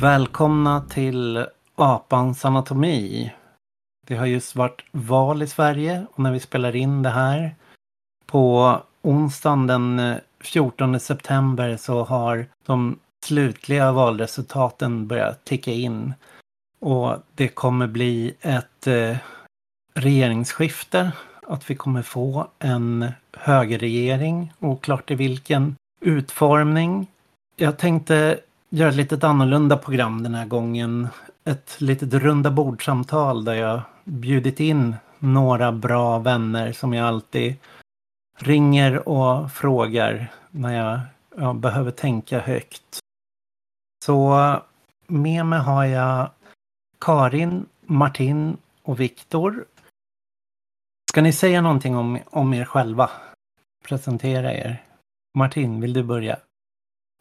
Välkomna till Apans anatomi. Det har just varit val i Sverige och när vi spelar in det här på onsdagen den eh, 14 september så har de slutliga valresultaten börjat ticka in. Och det kommer bli ett eh, regeringsskifte. Att vi kommer få en högerregering, oklart i vilken utformning. Jag tänkte göra ett lite annorlunda program den här gången. Ett litet runda bordsamtal där jag bjudit in några bra vänner som jag alltid ringer och frågar när jag, jag behöver tänka högt. Så med mig har jag Karin, Martin och Viktor. Ska ni säga någonting om, om er själva? Presentera er. Martin, vill du börja?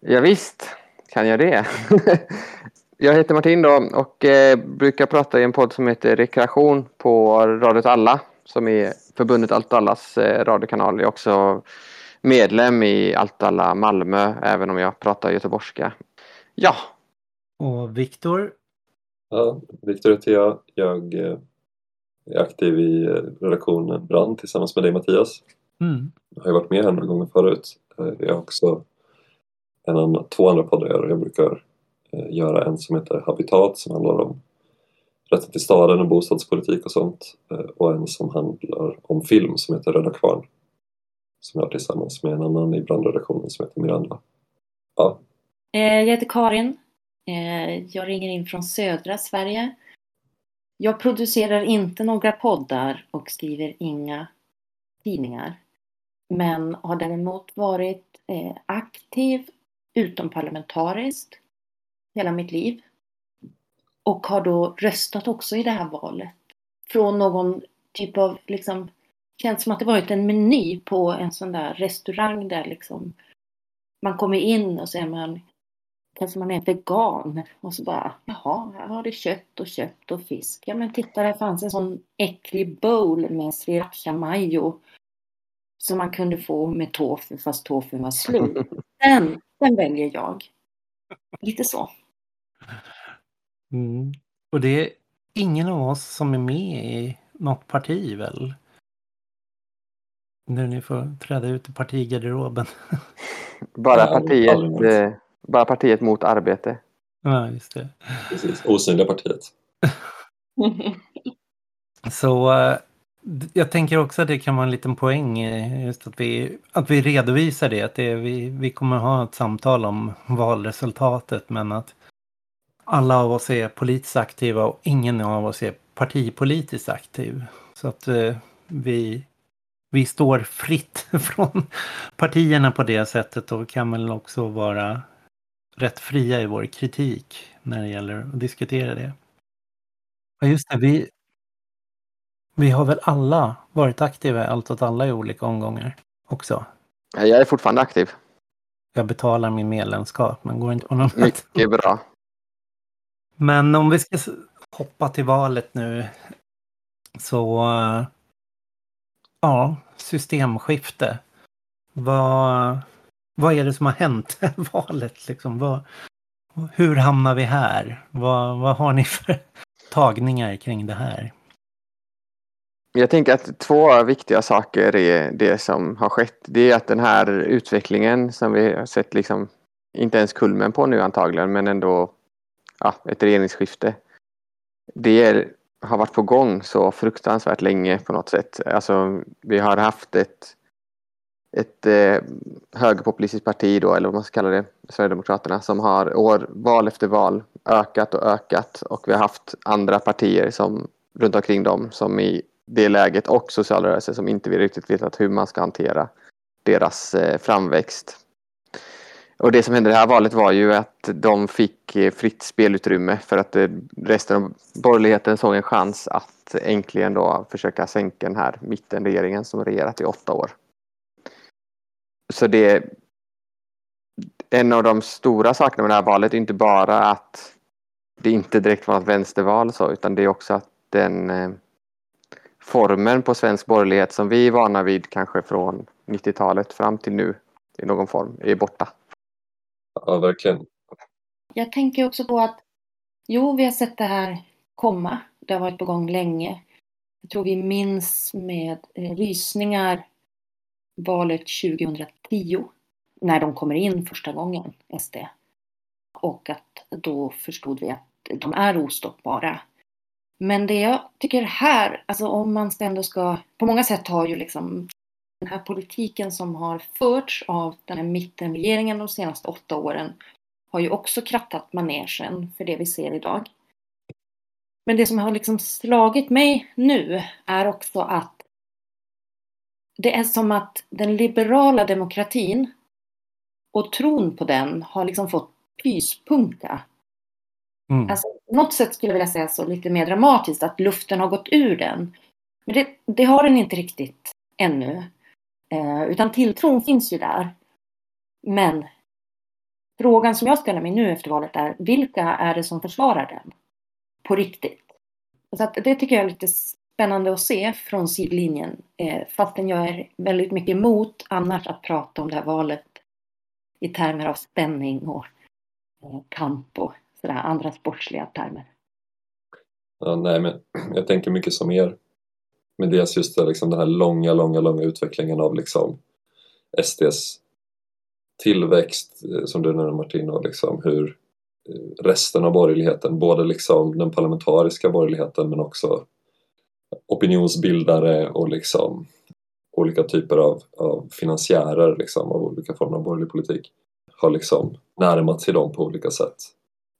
Ja, visst kan jag det. jag heter Martin då och eh, brukar prata i en podd som heter Rekreation på Radiot Alla som är förbundet Allt Allas eh, radiokanal. Jag är också medlem i Allt Alla Malmö även om jag pratar göteborgska. Ja. Och Viktor? Ja, Viktor heter jag. Jag eh, är aktiv i redaktionen Brand tillsammans med dig Mattias. Mm. Jag har ju varit med här några gånger förut. Jag har också en annan, två andra poddar jag brukar eh, göra en som heter Habitat som handlar om rätten till staden och bostadspolitik och sånt eh, och en som handlar om film som heter Röda Kvarn som jag har tillsammans med en annan i brandredaktionen som heter Miranda. Ja. Eh, jag heter Karin. Jag ringer in från södra Sverige. Jag producerar inte några poddar och skriver inga tidningar. Men har däremot varit aktiv utomparlamentariskt hela mitt liv. Och har då röstat också i det här valet. Från någon typ av, liksom, känns som att det varit en meny på en sån där restaurang där liksom man kommer in och så är man kanske man är vegan och så bara jaha, här har det kött och kött och fisk. Ja men titta, där fanns en sån äcklig bowl med sriracha mayo som man kunde få med tofu fast tofu var slut. Den, den väljer jag. Lite så. Mm. Och det är ingen av oss som är med i något parti väl? Nu ni får träda ut i partigarderoben. Bara partiet, eh, bara partiet mot arbete. Ja, just det. Precis, osynliga partiet. Så uh, jag tänker också att det kan vara en liten poäng eh, just att vi, att vi redovisar det. Att det vi, vi kommer ha ett samtal om valresultatet men att alla av oss är politiskt aktiva och ingen av oss är partipolitiskt aktiv. Så att eh, vi, vi står fritt från partierna på det sättet och kan väl också vara rätt fria i vår kritik när det gäller att diskutera det. Ja, just det. Vi, vi har väl alla varit aktiva i Allt åt alla i olika omgångar också? Jag är fortfarande aktiv. Jag betalar min medlemskap men går inte på något Mycket bra. Men om vi ska hoppa till valet nu så ja, systemskifte. Vad, vad är det som har hänt i valet? Liksom? Vad, hur hamnar vi här? Vad, vad har ni för tagningar kring det här? Jag tänker att två viktiga saker är det som har skett. Det är att den här utvecklingen som vi har sett, liksom, inte ens kulmen på nu antagligen, men ändå ja, ett regeringsskifte. Det är, har varit på gång så fruktansvärt länge på något sätt. Alltså, vi har haft ett ett eh, högerpopulistiskt parti då, eller vad man ska kalla det, Sverigedemokraterna, som har år, val efter val ökat och ökat och vi har haft andra partier som runt omkring dem som i det läget och socialrörelser som inte riktigt vetat hur man ska hantera deras eh, framväxt. Och det som hände i det här valet var ju att de fick eh, fritt spelutrymme för att eh, resten av borgerligheten såg en chans att äntligen då försöka sänka den här mittenregeringen som regerat i åtta år så det en av de stora sakerna med det här valet är inte bara att det inte direkt var ett vänsterval så, utan det är också att den eh, formen på svensk borgerlighet som vi är vana vid kanske från 90-talet fram till nu i någon form är borta. Ja, verkligen. Jag tänker också på att Jo, vi har sett det här komma. Det har varit på gång länge. Jag tror vi minns med eh, rysningar valet 2010 när de kommer in första gången, SD. Och att då förstod vi att de är ostoppbara. Men det jag tycker här, alltså om man ändå ska, på många sätt har ju liksom den här politiken som har förts av den här mittenregeringen de senaste åtta åren har ju också krattat manegen för det vi ser idag. Men det som har liksom slagit mig nu är också att det är som att den liberala demokratin och tron på den har liksom fått pyspunka. Mm. Alltså, på något sätt skulle jag vilja säga så lite mer dramatiskt att luften har gått ur den. Men det, det har den inte riktigt ännu. Eh, utan tilltron finns ju där. Men frågan som jag ställer mig nu efter valet är vilka är det som försvarar den? På riktigt. Så att det tycker jag är lite spännande att se från sidlinjen. Eh, fastän jag är väldigt mycket emot annars att prata om det här valet i termer av spänning och och kamp och sådär andra sportsliga termer. Ja, nej, men jag tänker mycket som er. Men dels just det, liksom, den här långa, långa, långa utvecklingen av liksom, SDs tillväxt, eh, som du nämnde Martin, och liksom hur eh, resten av borgerligheten, både liksom den parlamentariska borgerligheten men också opinionsbildare och liksom olika typer av, av finansiärer liksom, av olika former av borgerlig politik har liksom närmat sig dem på olika sätt.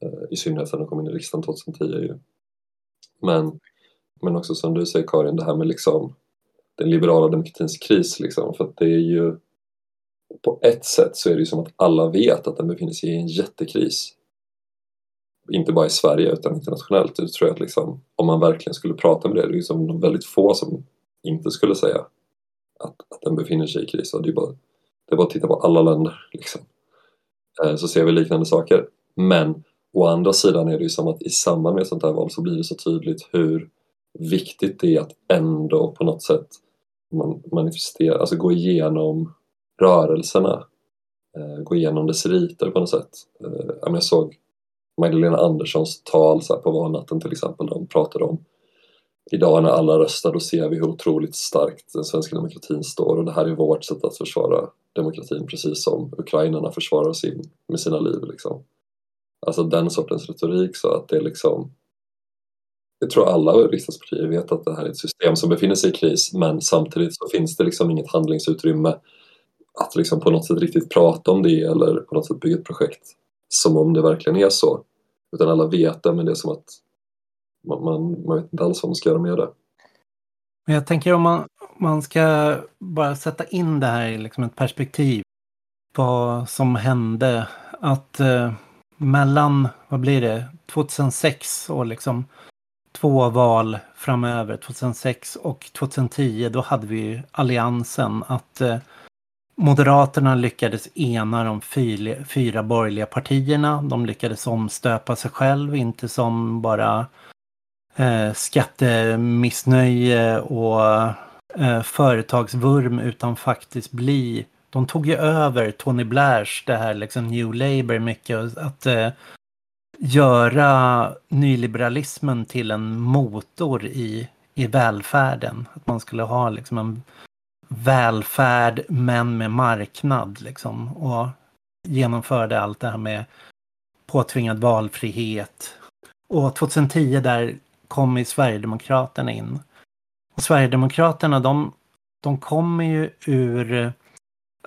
Eh, I synnerhet sedan de kom in i riksdagen 2010. Ju. Men, men också som du säger Karin, det här med liksom den liberala demokratins kris. Liksom, för att det är ju på ett sätt så är det ju som att alla vet att den befinner sig i en jättekris. Inte bara i Sverige utan internationellt. Det tror jag att liksom, om man verkligen skulle prata med det, det är liksom väldigt få som inte skulle säga att, att den befinner sig i kris. Och det, är bara, det är bara att titta på alla länder. Liksom. Eh, så ser vi liknande saker. Men å andra sidan är det ju som att i samband med sånt här val så blir det så tydligt hur viktigt det är att ändå på något sätt man manifestera, alltså gå igenom rörelserna, eh, gå igenom dess riter på något sätt. Eh, jag såg Magdalena Anderssons tal så på valnatten till exempel, där de pratade om idag när alla röstar då ser vi hur otroligt starkt den svenska demokratin står och det här är vårt sätt att försvara demokratin precis som ukrainarna försvarar sin med sina liv. Liksom. Alltså den sortens retorik så att det är liksom jag tror alla riksdagspartier vet att det här är ett system som befinner sig i kris men samtidigt så finns det liksom inget handlingsutrymme att liksom på något sätt riktigt prata om det eller på något sätt bygga ett projekt som om det verkligen är så. Utan alla vet det men det är som att man, man, man vet inte alls vad man ska göra med det. Men jag tänker om man, man ska bara sätta in det här i liksom ett perspektiv. Vad som hände. Att eh, mellan, vad blir det, 2006 och liksom två val framöver, 2006 och 2010, då hade vi ju alliansen att eh, Moderaterna lyckades ena de fyra, fyra borgerliga partierna. De lyckades omstöpa sig själv, inte som bara eh, skattemissnöje och eh, företagsvurm utan faktiskt bli de tog ju över Tony Blairs, det här liksom New Labour mycket. Att eh, göra nyliberalismen till en motor i, i välfärden. Att man skulle ha liksom en välfärd men med marknad liksom. Och genomförde allt det här med påtvingad valfrihet. Och 2010 där kom ju Sverigedemokraterna in. Och Sverigedemokraterna de, de kommer ju ur,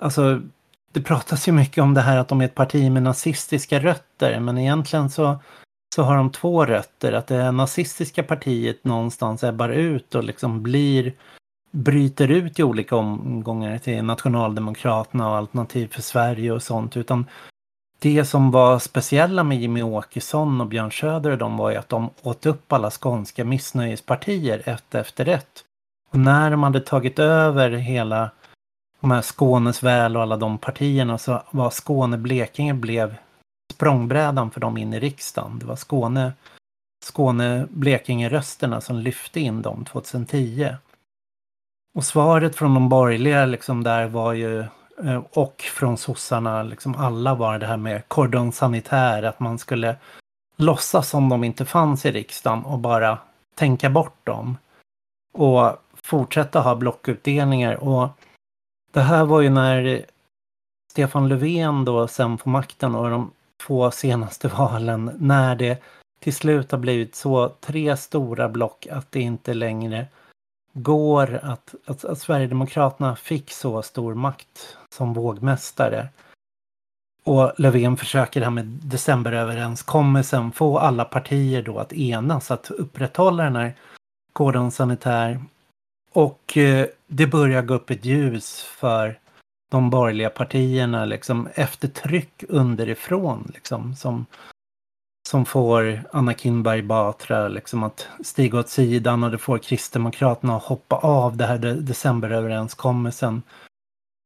alltså det pratas ju mycket om det här att de är ett parti med nazistiska rötter men egentligen så, så har de två rötter. Att det nazistiska partiet någonstans ebbar ut och liksom blir bryter ut i olika omgångar till Nationaldemokraterna och Alternativ för Sverige och sånt. Utan det som var speciella med Jimmy Åkesson och Björn Söder och de var ju att de åt upp alla skånska missnöjespartier ett efter ett. Och när de hade tagit över hela de här Skånes väl och alla de partierna så var Skåne-Blekinge blev språngbrädan för dem in i riksdagen. Det var Skåne, Skåne-Blekinge-rösterna som lyfte in dem 2010. Och svaret från de borgerliga liksom där var ju eh, och från sossarna, liksom alla var det här med Cordon sanitär, att man skulle låtsas som de inte fanns i riksdagen och bara tänka bort dem. Och fortsätta ha blockutdelningar. Och det här var ju när Stefan Löfven då sen får makten och de två senaste valen när det till slut har blivit så tre stora block att det inte längre går att, att, att Sverigedemokraterna fick så stor makt som vågmästare. Och Löfven försöker här med decemberöverenskommelsen få alla partier då att enas att upprätthålla den här koden sanitär. Och eh, det börjar gå upp ett ljus för de borgerliga partierna liksom efter tryck underifrån liksom som som får Anna Kinberg Batra liksom att stiga åt sidan och det får Kristdemokraterna att hoppa av det här decemberöverenskommelsen.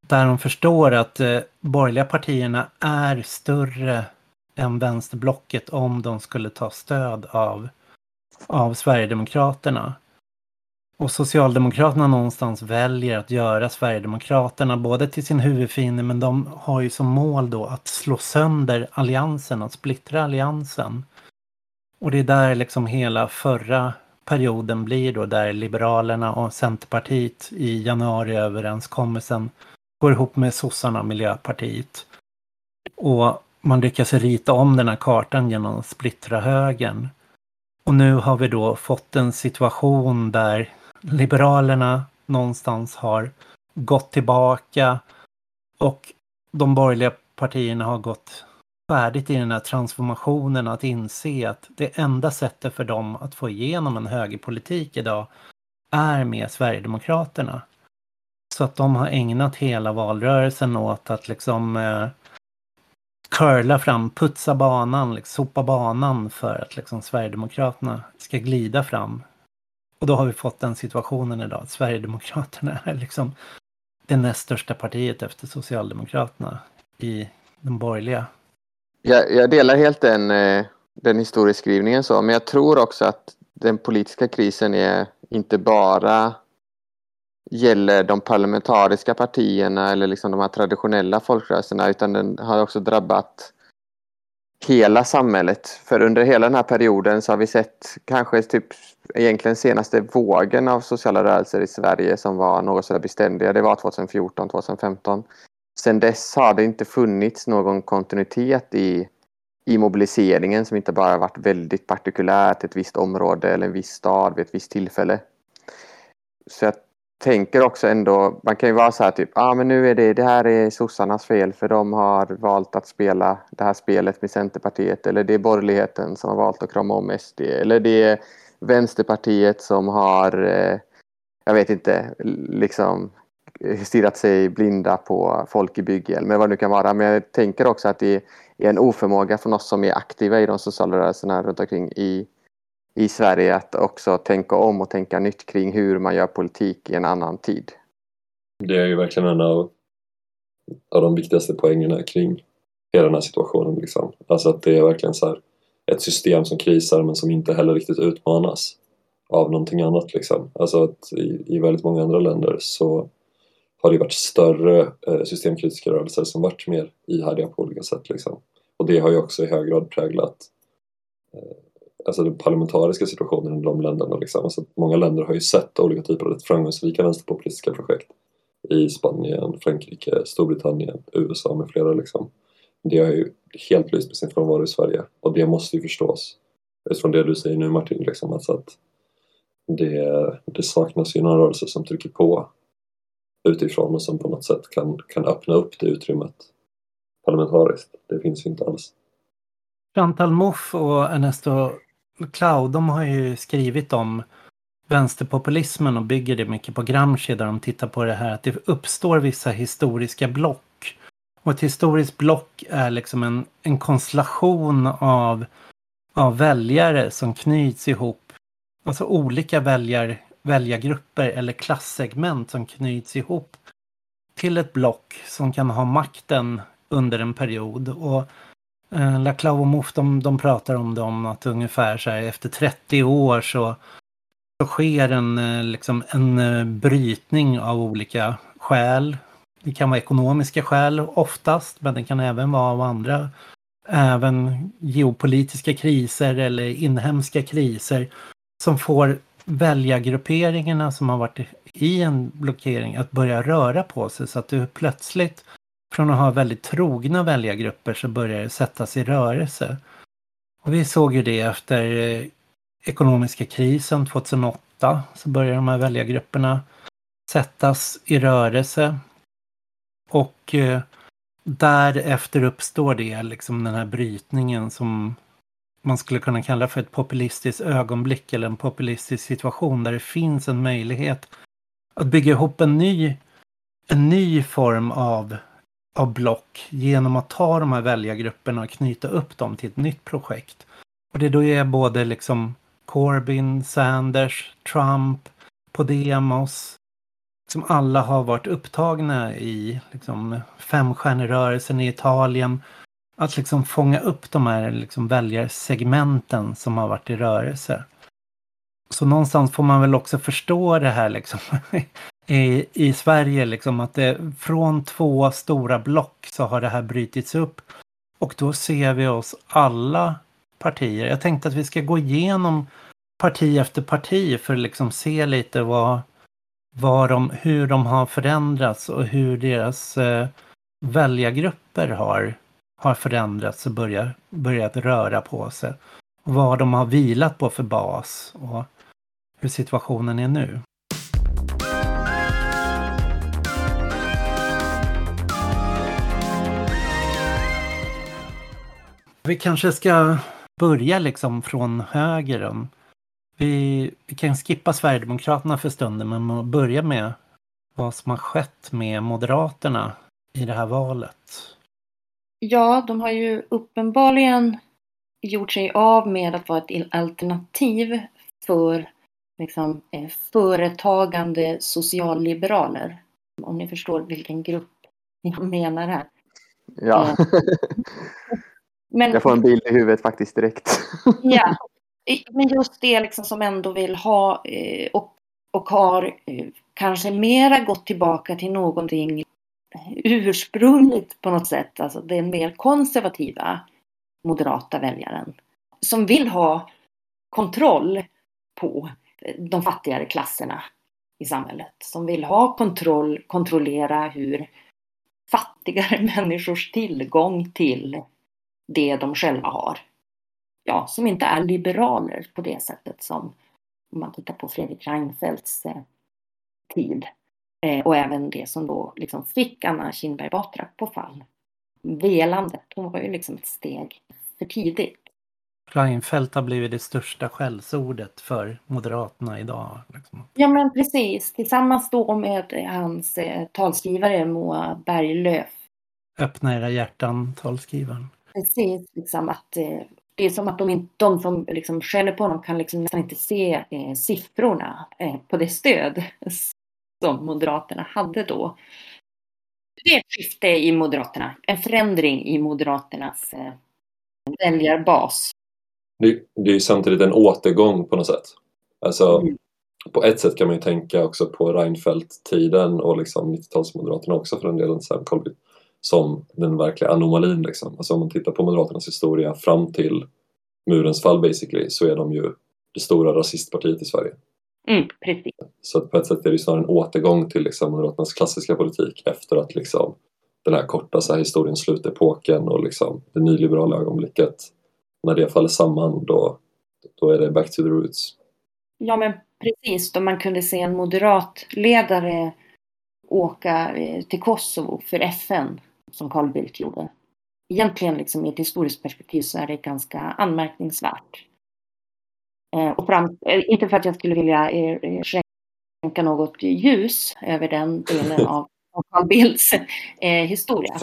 Där de förstår att de eh, borgerliga partierna är större än vänsterblocket om de skulle ta stöd av, av Sverigedemokraterna. Och Socialdemokraterna någonstans väljer att göra Sverigedemokraterna både till sin huvudfiende men de har ju som mål då att slå sönder alliansen, att splittra alliansen. Och det är där liksom hela förra perioden blir då där Liberalerna och Centerpartiet i januariöverenskommelsen går ihop med sossarna och Miljöpartiet. Och man lyckas rita om den här kartan genom att splittra högern. Och nu har vi då fått en situation där Liberalerna någonstans har gått tillbaka och de borgerliga partierna har gått färdigt i den här transformationen att inse att det enda sättet för dem att få igenom en högerpolitik idag är med Sverigedemokraterna. Så att de har ägnat hela valrörelsen åt att liksom eh, curla fram, putsa banan, liksom, sopa banan för att liksom Sverigedemokraterna ska glida fram och då har vi fått den situationen idag att Sverigedemokraterna är liksom det näst största partiet efter Socialdemokraterna i den borgerliga. Jag, jag delar helt den, eh, den historieskrivningen så, men jag tror också att den politiska krisen är inte bara gäller de parlamentariska partierna eller liksom de här traditionella folkrörelserna utan den har också drabbat hela samhället. För under hela den här perioden så har vi sett kanske typ egentligen senaste vågen av sociala rörelser i Sverige som var något sådär beständiga. Det var 2014, 2015. Sen dess har det inte funnits någon kontinuitet i, i mobiliseringen som inte bara varit väldigt partikulärt ett visst område eller en viss stad vid ett visst tillfälle. Så jag tänker också ändå, man kan ju vara så här typ, ja ah, men nu är det, det här är sossarnas fel för de har valt att spela det här spelet med Centerpartiet eller det är borgerligheten som har valt att krama om SD eller det är Vänsterpartiet som har, eh, jag vet inte, liksom stirrat sig blinda på folk i bygghjälm eller vad det nu kan vara. Men jag tänker också att det är en oförmåga från oss som är aktiva i de sociala rörelserna runt omkring i, i Sverige att också tänka om och tänka nytt kring hur man gör politik i en annan tid. Det är ju verkligen en av, av de viktigaste poängerna kring hela den här situationen. Liksom. Alltså att det är verkligen så här, ett system som krisar men som inte heller riktigt utmanas av någonting annat. Liksom. Alltså att i, i väldigt många andra länder så har det varit större eh, systemkritiska rörelser som varit mer ihärdiga på olika sätt. Liksom. Och det har ju också i hög grad präglat eh, alltså den parlamentariska situationen i de länderna. Liksom. Alltså många länder har ju sett olika typer av framgångsrika vänsterpopulistiska projekt i Spanien, Frankrike, Storbritannien, USA med flera. Liksom. Det har ju helt lyst med sin frånvaro i Sverige och det måste ju förstås utifrån det du säger nu Martin, liksom, alltså att det, det saknas ju några rörelser som trycker på utifrån och som på något sätt kan, kan öppna upp det utrymmet parlamentariskt. Det finns ju inte alls. Chantal Mouffe och Ernesto Cloud, de har ju skrivit om vänsterpopulismen och bygger det mycket på Gramsci där de tittar på det här att det uppstår vissa historiska block och ett historiskt block är liksom en, en konstellation av, av väljare som knyts ihop. Alltså olika väljar, väljargrupper eller klassegment som knyts ihop till ett block som kan ha makten under en period. Och eh, Laclau och Mouffe de, de pratar om det om att ungefär så här, efter 30 år så, så sker en, eh, liksom, en eh, brytning av olika skäl. Det kan vara ekonomiska skäl oftast, men det kan även vara av andra. Även geopolitiska kriser eller inhemska kriser som får väljargrupperingarna som har varit i en blockering att börja röra på sig. Så att du plötsligt från att ha väldigt trogna väljargrupper så börjar det sättas i rörelse. Och vi såg ju det efter eh, ekonomiska krisen 2008 så började de här väljargrupperna sättas i rörelse. Och eh, därefter uppstår det liksom den här brytningen som man skulle kunna kalla för ett populistiskt ögonblick eller en populistisk situation där det finns en möjlighet att bygga ihop en ny, en ny form av, av block genom att ta de här väljargrupperna och knyta upp dem till ett nytt projekt. Och det då är både liksom Corbyn, Sanders, Trump, Podemos, som alla har varit upptagna i liksom, femstjärnerörelsen i Italien. Att liksom fånga upp de här liksom, väljarsegmenten som har varit i rörelse. Så någonstans får man väl också förstå det här liksom, i, i Sverige, liksom, att det, från två stora block så har det här brutits upp. Och då ser vi oss alla partier. Jag tänkte att vi ska gå igenom parti efter parti för att liksom se lite vad, vad de, hur de har förändrats och hur deras eh, väljargrupper har, har förändrats och börjat, börjat röra på sig. Vad de har vilat på för bas och hur situationen är nu. Vi kanske ska börja liksom från höger. Vi, vi kan skippa Sverigedemokraterna för stunden men börja med vad som har skett med Moderaterna i det här valet. Ja, de har ju uppenbarligen gjort sig av med att vara ett alternativ för liksom, eh, företagande socialliberaler. Om ni förstår vilken grupp jag menar här. Ja. Men, jag får en bild i huvudet faktiskt direkt. ja, men just det liksom som ändå vill ha eh, och, och har eh, kanske mera gått tillbaka till någonting ursprungligt på något sätt. Alltså den mer konservativa moderata väljaren. Som vill ha kontroll på de fattigare klasserna i samhället. Som vill ha kontroll, kontrollera hur fattigare människors tillgång till det de själva har. Ja, som inte är liberaler på det sättet som om man tittar på Fredrik Reinfeldts eh, tid. Eh, och även det som då liksom fick Anna Kinberg Batra på fall. Velandet, hon var ju liksom ett steg för tidigt. Reinfeldt har blivit det största skällsordet för Moderaterna idag. Liksom. Ja men precis, tillsammans då med hans eh, talskrivare Moa Berglöf. Öppna era hjärtan, talskrivaren. Precis, liksom att eh, det är som att de, inte, de som liksom skäller på honom kan liksom nästan inte se eh, siffrorna eh, på det stöd som Moderaterna hade då. Det är ett skifte i Moderaterna, en förändring i Moderaternas eh, väljarbas. Det, det är ju samtidigt en återgång på något sätt. Alltså, mm. På ett sätt kan man ju tänka också på Reinfeldt-tiden och liksom 90-talsmoderaterna också för den delen, Sam Colby, som den verkliga anomalin. Liksom. Alltså om man tittar på Moderaternas historia fram till murens fall basically så är de ju det stora rasistpartiet i Sverige. Mm, precis. Så på ett sätt är det snarare en återgång till liksom Moderaternas klassiska politik efter att liksom den här korta så här historien slutepoken och liksom det nyliberala ögonblicket när det faller samman då, då är det back to the roots. Ja men precis, då man kunde se en moderat ledare åka eh, till Kosovo för FN som Carl Bildt gjorde. Egentligen liksom i ett historiskt perspektiv så är det ganska anmärkningsvärt. Eh, och fram, eh, inte för att jag skulle vilja skänka något ljus över den delen av Carl Bildts historia.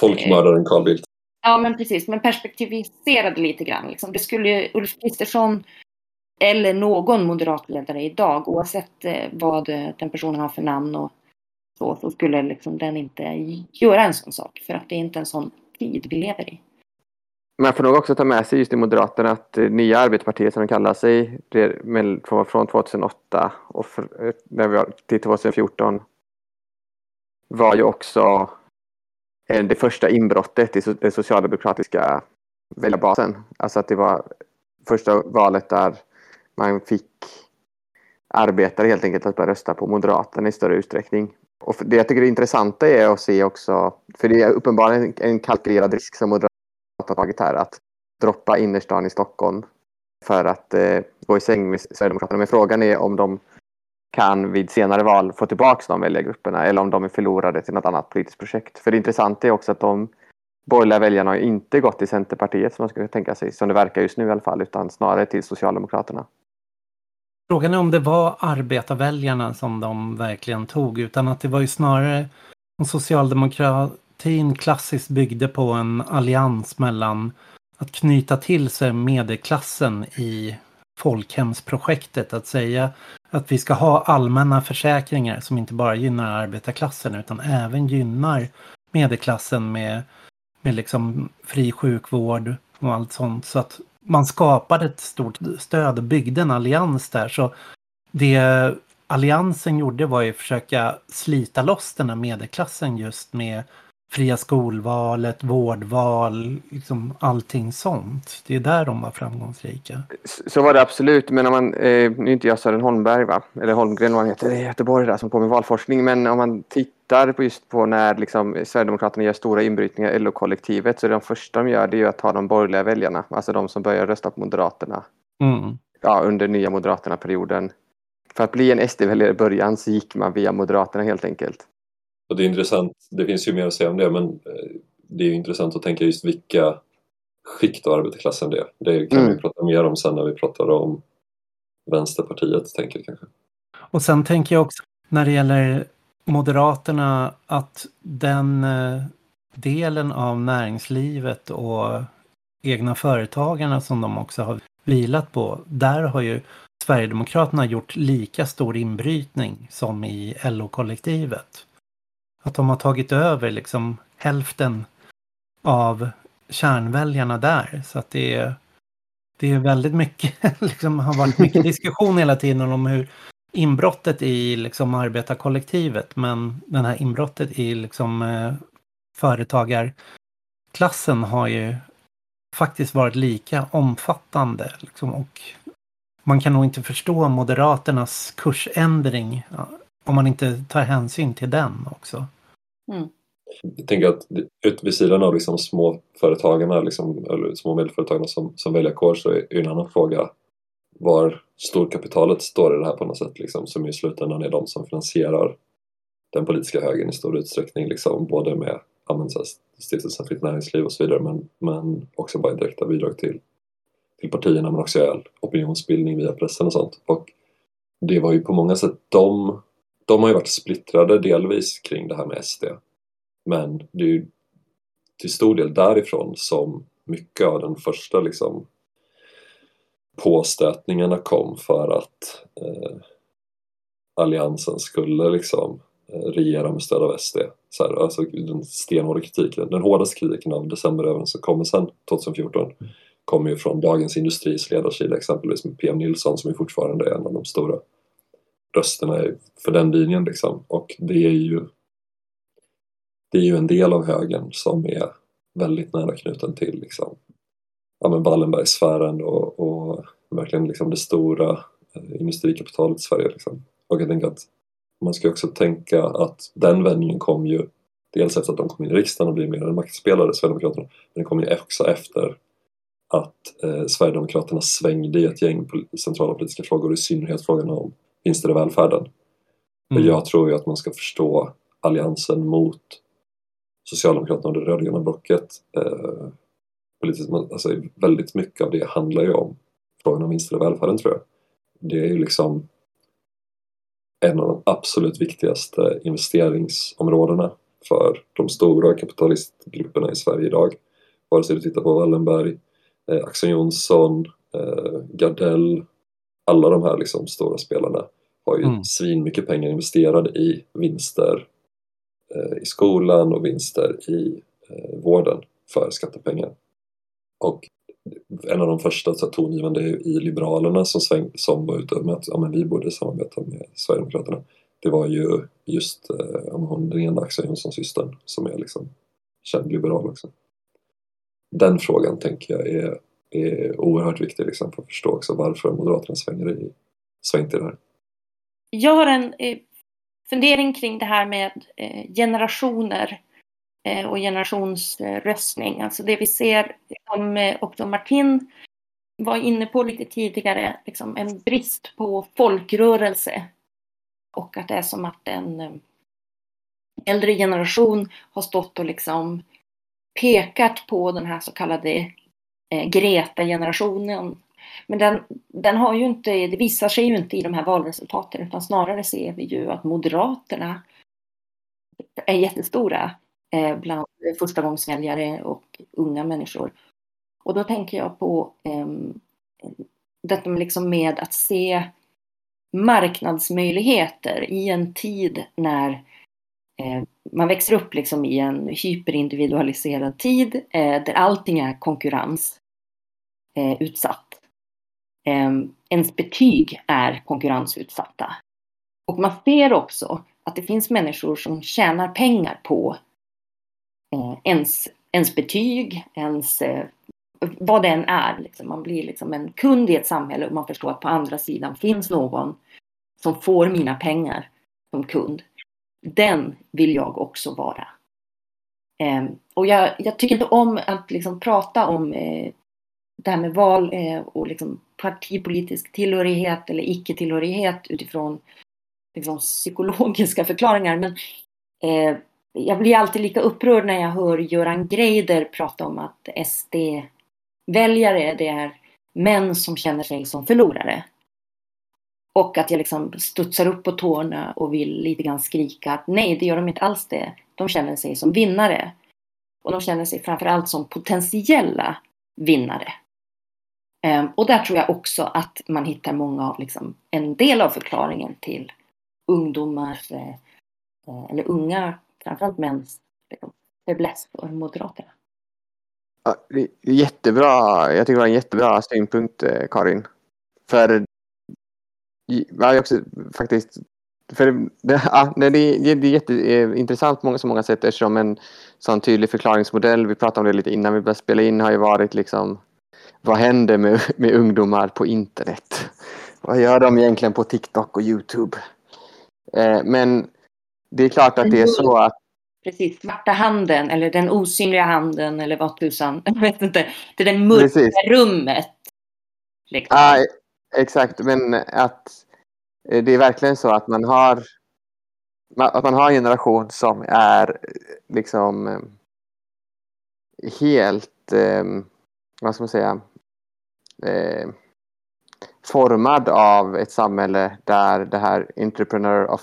Folkmördaren Carl Bildt. Ja, men precis. Men perspektiviserade lite grann. Liksom. Det skulle Ulf Kristersson eller någon moderatledare idag, oavsett eh, vad den personen har för namn och så, så skulle liksom den inte göra en sån sak. För att det är inte en sån tid vi lever i. Man får nog också ta med sig just i Moderaterna att eh, nya arbetarpartiet som de kallar sig från 2008 och för, eh, när vi var till 2014 var ju också eh, det första inbrottet i den socialdemokratiska väljarbasen. Alltså att det var första valet där man fick arbetare helt enkelt att börja rösta på Moderaterna i större utsträckning. Och det jag tycker är intressanta är att se också, för det är uppenbarligen en kalkylerad risk som Moderaterna har tagit här, att droppa innerstan i Stockholm för att eh, gå i säng med Sverigedemokraterna. Men frågan är om de kan vid senare val få tillbaka de väljargrupperna eller om de är förlorade till något annat politiskt projekt. För det intressanta är också att de borgerliga väljarna har inte gått till Centerpartiet som man skulle tänka sig, som det verkar just nu i alla fall, utan snarare till Socialdemokraterna. Frågan är om det var arbetarväljarna som de verkligen tog, utan att det var ju snarare om socialdemokratin klassiskt byggde på en allians mellan att knyta till sig medelklassen i folkhemsprojektet. Att säga att vi ska ha allmänna försäkringar som inte bara gynnar arbetarklassen utan även gynnar medelklassen med, med liksom fri sjukvård och allt sånt. Så att man skapade ett stort stöd och byggde en allians där. Så det alliansen gjorde var ju att försöka slita loss den här medelklassen just med fria skolvalet, vårdval, liksom allting sånt. Det är där de var framgångsrika. Så var det absolut, men om man, eh, nu är inte jag Sören Holmberg va, eller Holmgren vad han heter, i Göteborg där som på med valforskning, men om man tittar på just på när liksom, Sverigedemokraterna gör stora inbrytningar i LO-kollektivet så är de första de gör det är ju att ta de borgerliga väljarna, alltså de som börjar rösta på Moderaterna. Mm. Ja, under nya Moderaterna-perioden. För att bli en SD-väljare i början så gick man via Moderaterna helt enkelt. Och det är intressant, det finns ju mer att säga om det, men eh, det är ju intressant att tänka just vilka skikt av arbetarklassen det är. Det kan mm. vi prata mer om sen när vi pratar om Vänsterpartiet, tänker jag kanske. Och sen tänker jag också när det gäller Moderaterna att den eh, delen av näringslivet och egna företagarna som de också har vilat på, där har ju Sverigedemokraterna gjort lika stor inbrytning som i LO-kollektivet. Att de har tagit över liksom hälften av kärnväljarna där. Så att det är, det är väldigt mycket, liksom har varit mycket diskussion hela tiden om hur inbrottet i liksom arbetarkollektivet, men den här inbrottet i liksom eh, företagarklassen har ju faktiskt varit lika omfattande. Liksom, och man kan nog inte förstå Moderaternas kursändring ja, om man inte tar hänsyn till den också. Mm. Jag tänker att ut vid sidan av liksom småföretagarna, liksom, eller små och medelföretagarna som, som väljarkår så är en annan fråga var storkapitalet står i det här på något sätt, liksom, som i slutändan är de som finansierar den politiska högern i stor utsträckning, liksom, både med Stiftelsen Fritt Näringsliv och så vidare, men, men också bara direkta bidrag till, till partierna, men också all opinionsbildning via pressen och sånt. Och det var ju på många sätt de de har ju varit splittrade delvis kring det här med SD. Men det är ju till stor del därifrån som mycket av den första liksom påstötningarna kom för att eh, Alliansen skulle liksom eh, regera med stöd av SD. Så här, alltså den stenhårda kritiken, den hårdaste kritiken av decemberöverenskommelsen 2014 kommer ju från Dagens Industris ledarsida exempelvis med PM Nilsson som är fortfarande en av de stora rösterna för den linjen liksom. Och det är ju det är ju en del av högern som är väldigt nära knuten till liksom, ja, men Wallenbergsfären och, och verkligen liksom det stora eh, industrikapitalet i Sverige. Liksom. Och jag tänker att man ska också tänka att den vändningen kom ju dels efter att de kom in i riksdagen och blev mer en maktspelare, Sverigedemokraterna, men den kom ju också efter att eh, Sverigedemokraterna svängde i ett gäng centrala politiska frågor, i synnerhet frågan om vinster i välfärden. Mm. Jag tror ju att man ska förstå alliansen mot Socialdemokraterna och det rödgröna blocket eh, politiskt, alltså väldigt mycket av det handlar ju om frågan om vinster i välfärden tror jag. Det är ju liksom en av de absolut viktigaste investeringsområdena för de stora kapitalistgrupperna i Sverige idag. Vare sig du tittar på Wallenberg, eh, Axel Jonsson, eh, Gardell, alla de här liksom stora spelarna har ju mm. svin mycket pengar investerade i vinster eh, i skolan och vinster i eh, vården för skattepengar. Och en av de första så tongivande i Liberalerna som, sväng, som var ute med att ja, men vi borde samarbeta med Sverigedemokraterna. Det var ju just eh, hon, den ena Axel Jonsson-systern som är liksom känd liberal också. den frågan tänker jag är, är oerhört viktig liksom, för att förstå också varför Moderaterna svänger i, svängt i det här. Jag har en eh, fundering kring det här med eh, generationer eh, och generationsröstning. Alltså det vi ser, som eh, också Martin var inne på lite tidigare, liksom en brist på folkrörelse. Och att det är som att en eh, äldre generation har stått och liksom pekat på den här så kallade Eh, Greta-generationen. Men den, den har ju inte, det visar sig ju inte i de här valresultaten utan snarare ser vi ju att Moderaterna är jättestora eh, bland förstagångsväljare och unga människor. Och då tänker jag på eh, detta med, liksom med att se marknadsmöjligheter i en tid när eh, Eh, man växer upp liksom i en hyperindividualiserad tid eh, där allting är konkurrensutsatt. eh. Eh, ens betyg är konkurrensutsatta. Och man ser också att det finns människor som tjänar pengar på eh, ens, ens betyg, ens eh, vad det än är. Liksom. Man blir liksom en kund i ett samhälle och man förstår att på andra sidan finns någon som får mina pengar som kund. Den vill jag också vara. Eh, och jag, jag, tycker inte om att liksom prata om eh, det här med val eh, och liksom partipolitisk tillhörighet eller icke-tillhörighet utifrån liksom, psykologiska förklaringar. Men eh, jag blir alltid lika upprörd när jag hör Göran Greider prata om att SD-väljare det är män som känner sig som förlorare. Och att jag liksom studsar upp på tårna och vill lite grann skrika att nej, det gör de inte alls det. De känner sig som vinnare. Och de känner sig framförallt som potentiella vinnare. Ehm, och där tror jag också att man hittar många av, liksom, en del av förklaringen till ungdomars, eh, eh, eller unga, framförallt mäns, fäbless för Moderaterna. Ja, jättebra, jag tycker det var en jättebra synpunkt eh, Karin. För jag också faktiskt för det, ja, det, det, är jätteintressant på många, så många sätt eftersom en sån tydlig förklaringsmodell, vi pratade om det lite innan vi började spela in, har ju varit liksom vad händer med, med ungdomar på internet? Vad gör de egentligen på TikTok och Youtube? Eh, men det är klart att det är så att Precis, svarta handen eller den osynliga handen eller vad tusan, jag vet inte. Det är det mörka Precis. rummet. Liksom. Ah, exakt, men att eh, det är verkligen så att man har att man har en generation som är eh, liksom eh, helt, eh, vad ska man säga, eh, formad av ett samhälle där det här entrepreneur of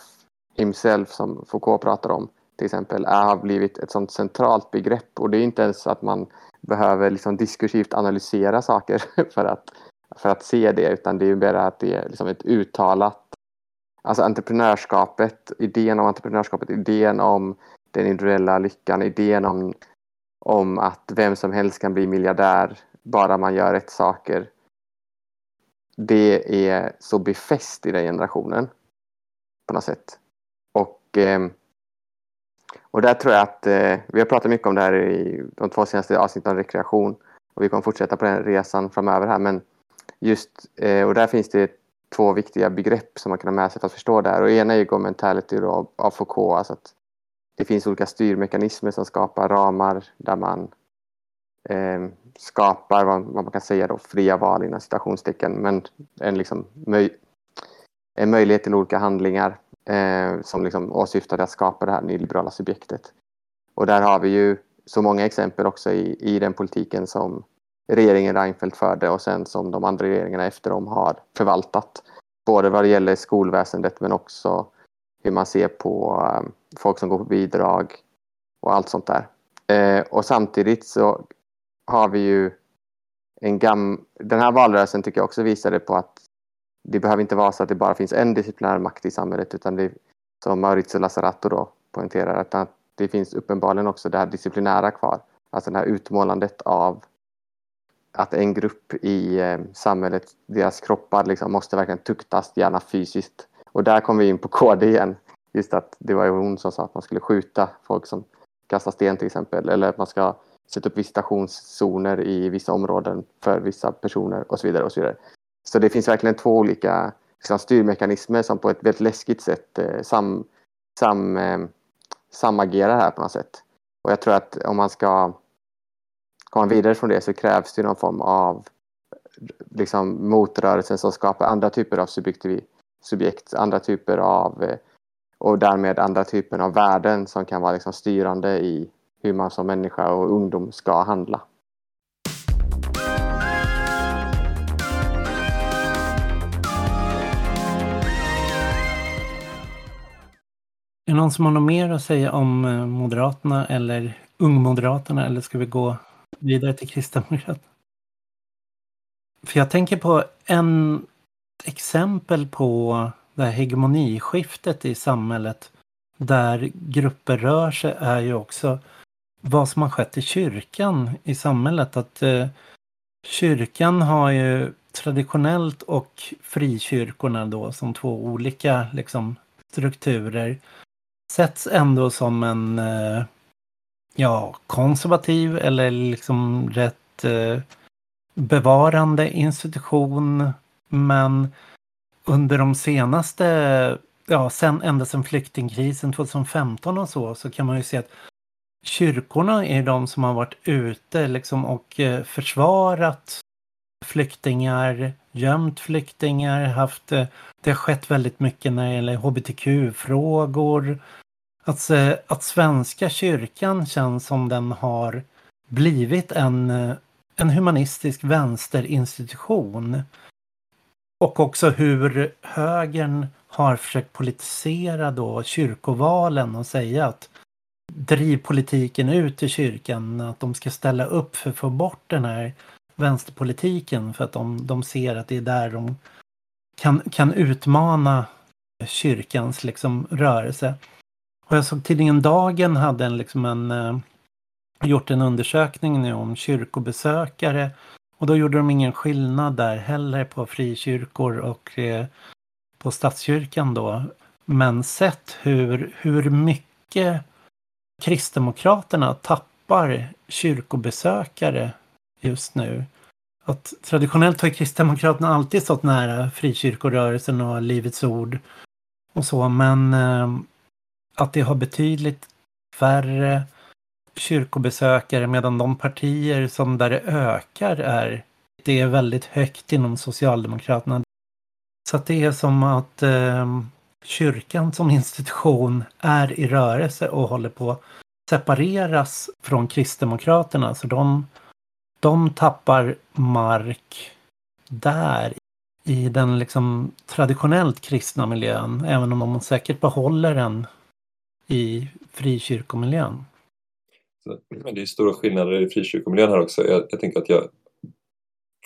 himself som Foucault pratar om till exempel har blivit ett sånt centralt begrepp. Och det är inte ens att man behöver liksom diskursivt analysera saker för att, för att se det utan det är mer att det är liksom ett uttalat Alltså entreprenörskapet, idén om entreprenörskapet, idén om den individuella lyckan, idén om, om att vem som helst kan bli miljardär bara man gör rätt saker. Det är så befäst i den generationen på något sätt. Och, eh, och där tror jag att eh, vi har pratat mycket om det här i de två senaste avsnitten om rekreation och vi kommer fortsätta på den resan framöver här men just eh, och där finns det två viktiga begrepp som man kan ha med sig för att förstå det här och ena är ju mentality då, av Foucault, alltså att det finns olika styrmekanismer som skapar ramar där man eh, skapar vad, vad, man kan säga då fria val inom citationstecken men en, liksom, möj, en möjlighet till olika handlingar eh, som liksom åsyftar att skapa det här nyliberala subjektet. Och där har vi ju så många exempel också i, i den politiken som regeringen Reinfeldt förde och sen som de andra regeringarna efter dem har förvaltat. Både vad det gäller skolväsendet men också hur man ser på eh, folk som går på bidrag och allt sånt där. Eh, och samtidigt så har vi ju en gam... Den här valrörelsen tycker jag också visade på att det behöver inte vara så att det bara finns en disciplinär makt i samhället utan det som Maurizio Lazzarato då poängterar att det finns uppenbarligen också det här disciplinära kvar. Alltså det här utmålandet av att en grupp i eh, samhället, deras kroppar liksom måste verkligen tuktas, gärna fysiskt. Och där kommer vi in på KD igen. Just att det var ju hon som sa att man skulle skjuta folk som kastar sten till exempel. Eller att man ska sätta upp visitationszoner i vissa områden för vissa personer och så vidare. och Så vidare. Så det finns verkligen två olika liksom, styrmekanismer som på ett väldigt läskigt sätt eh, sam, sam, eh, samagerar här på något sätt. Och jag tror att om man ska komma vidare från det så krävs det någon form av liksom, motrörelsen som skapar andra typer av subjekt, andra typer av eh, och därmed andra typer av värden som kan vara liksom styrande i hur man som människa och ungdom ska handla. Är det någon som har något mer att säga om eh, Moderaterna eller Ungmoderaterna eller ska vi gå vidare till Kristdemokraterna? För jag tänker på en exempel på det här hegemoniskiftet i samhället där grupper rör sig är ju också vad som har skett i kyrkan i samhället. Att eh, kyrkan har ju traditionellt och frikyrkorna då som två olika liksom, strukturer sätts ändå som en eh, ja, konservativ eller liksom rätt eh, bevarande institution. Men under de senaste, ja, sen, ända sedan flyktingkrisen 2015 och så, så kan man ju se att kyrkorna är de som har varit ute liksom och eh, försvarat flyktingar, gömt flyktingar, haft, eh, det har skett väldigt mycket när det gäller hbtq-frågor. Att, att Svenska kyrkan känns som den har blivit en, en humanistisk vänsterinstitution. Och också hur högern har försökt politisera då kyrkovalen och säga att driv politiken ut i kyrkan, att de ska ställa upp för att få bort den här vänsterpolitiken för att de, de ser att det är där de kan, kan utmana kyrkans liksom rörelse. Och jag såg tidningen Dagen hade en, liksom en, eh, gjort en undersökning nu om kyrkobesökare och då gjorde de ingen skillnad där heller på frikyrkor och eh, på statskyrkan då. Men sett hur, hur mycket Kristdemokraterna tappar kyrkobesökare just nu. Att traditionellt har Kristdemokraterna alltid stått nära frikyrkorörelsen och Livets Ord och så, men eh, att det har betydligt färre kyrkobesökare medan de partier som där det ökar är det är väldigt högt inom Socialdemokraterna. Så att det är som att eh, kyrkan som institution är i rörelse och håller på att separeras från Kristdemokraterna. Så de, de tappar mark där i den liksom traditionellt kristna miljön, även om de säkert behåller den i frikyrkomiljön. Men det är stora skillnader i frikyrkomiljön här också. Jag, jag tänker att jag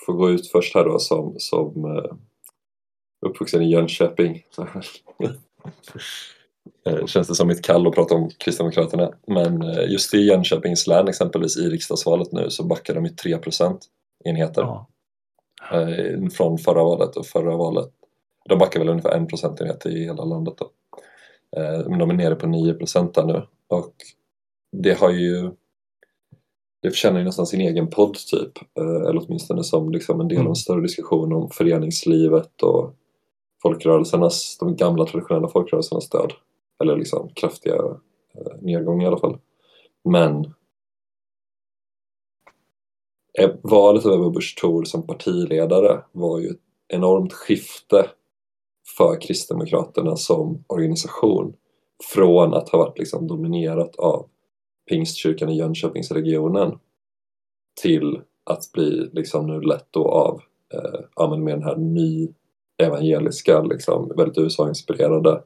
får gå ut först här då som, som uh, uppvuxen i Jönköping. Eh, känns det som mitt kall att prata om Kristdemokraterna. Men uh, just i Jönköpings län exempelvis i riksdagsvalet nu så backar de i 3% enheter. Ja. Uh, från förra valet och förra valet. De backar väl ungefär en procentenhet i hela landet då. Men de är nere på 9 där nu. Och det har ju det förtjänar ju nästan sin egen podd typ. Eh, eller åtminstone som liksom en del av en mm. större diskussion om föreningslivet och folkrörelsernas, de gamla traditionella folkrörelsernas död. Eller liksom kraftiga eh, nedgång i alla fall. Men eh, valet av Ebba Busch Thor som partiledare var ju ett enormt skifte för Kristdemokraterna som organisation från att ha varit liksom dominerat av Pingstkyrkan i Jönköpingsregionen till att bli liksom nu lett då av eh, ja, med den här ny evangeliska, liksom, väldigt USA-inspirerade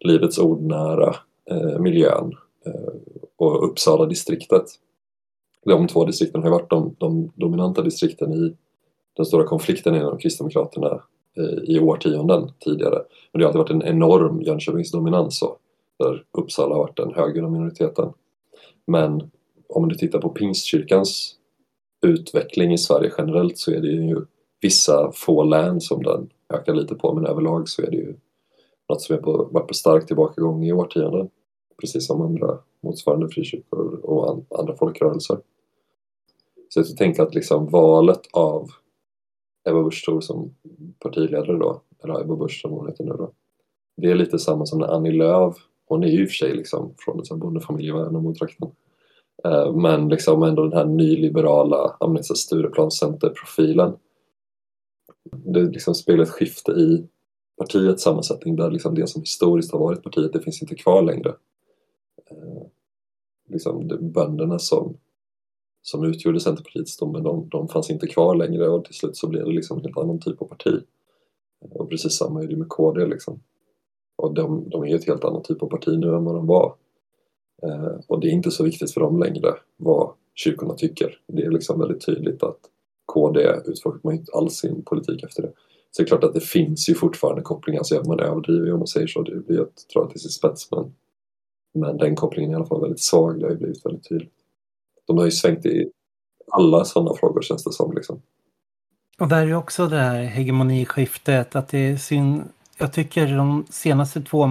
Livets ordnära eh, miljön eh, och Uppsala distriktet. De två distrikten har varit de, de dominanta distrikten i den stora konflikten inom Kristdemokraterna i årtionden tidigare. Men det har alltid varit en enorm Jönköpingsdominans där Uppsala har varit den högre minoriteten. Men om du tittar på Pingstkyrkans utveckling i Sverige generellt så är det ju vissa få län som den ökar lite på men överlag så är det ju något som är på, varit på stark tillbakagång i årtionden. Precis som andra motsvarande frikyrkor och andra folkrörelser. Så jag tänker att liksom valet av Ebba Busch Thor som partiledare då, eller Ebba Busch som hon heter nu då. Det är lite samma som när Annie Lööf, hon är ju i och för sig liksom från en bondefamilj i Värnamotrakten. Eh, men liksom ändå den här nyliberala, liksom Stureplanscenter-profilen. Det liksom speglar ett skifte i partiets sammansättning där liksom det som historiskt har varit partiet, det finns inte kvar längre. Eh, liksom bönderna som som utgjorde Centerpartiets stomme, de, de fanns inte kvar längre och till slut så blev det liksom en helt annan typ av parti. Och precis samma är det med KD liksom. Och de, de är ett helt annat typ av parti nu än vad de var. Eh, och det är inte så viktigt för dem längre vad kyrkorna tycker. Det är liksom väldigt tydligt att KD utforskar man inte alls sin politik efter det. Så det är klart att det finns ju fortfarande kopplingar, så man överdriver ju om man säger så. Det blir att dra till sin spets men, men den kopplingen är i alla fall väldigt svag, det har ju blivit väldigt tydligt. De har ju svängt i alla sådana frågor känns det som. Liksom. Och där är ju också det här hegemoniskiftet att det är synd. Jag tycker de senaste två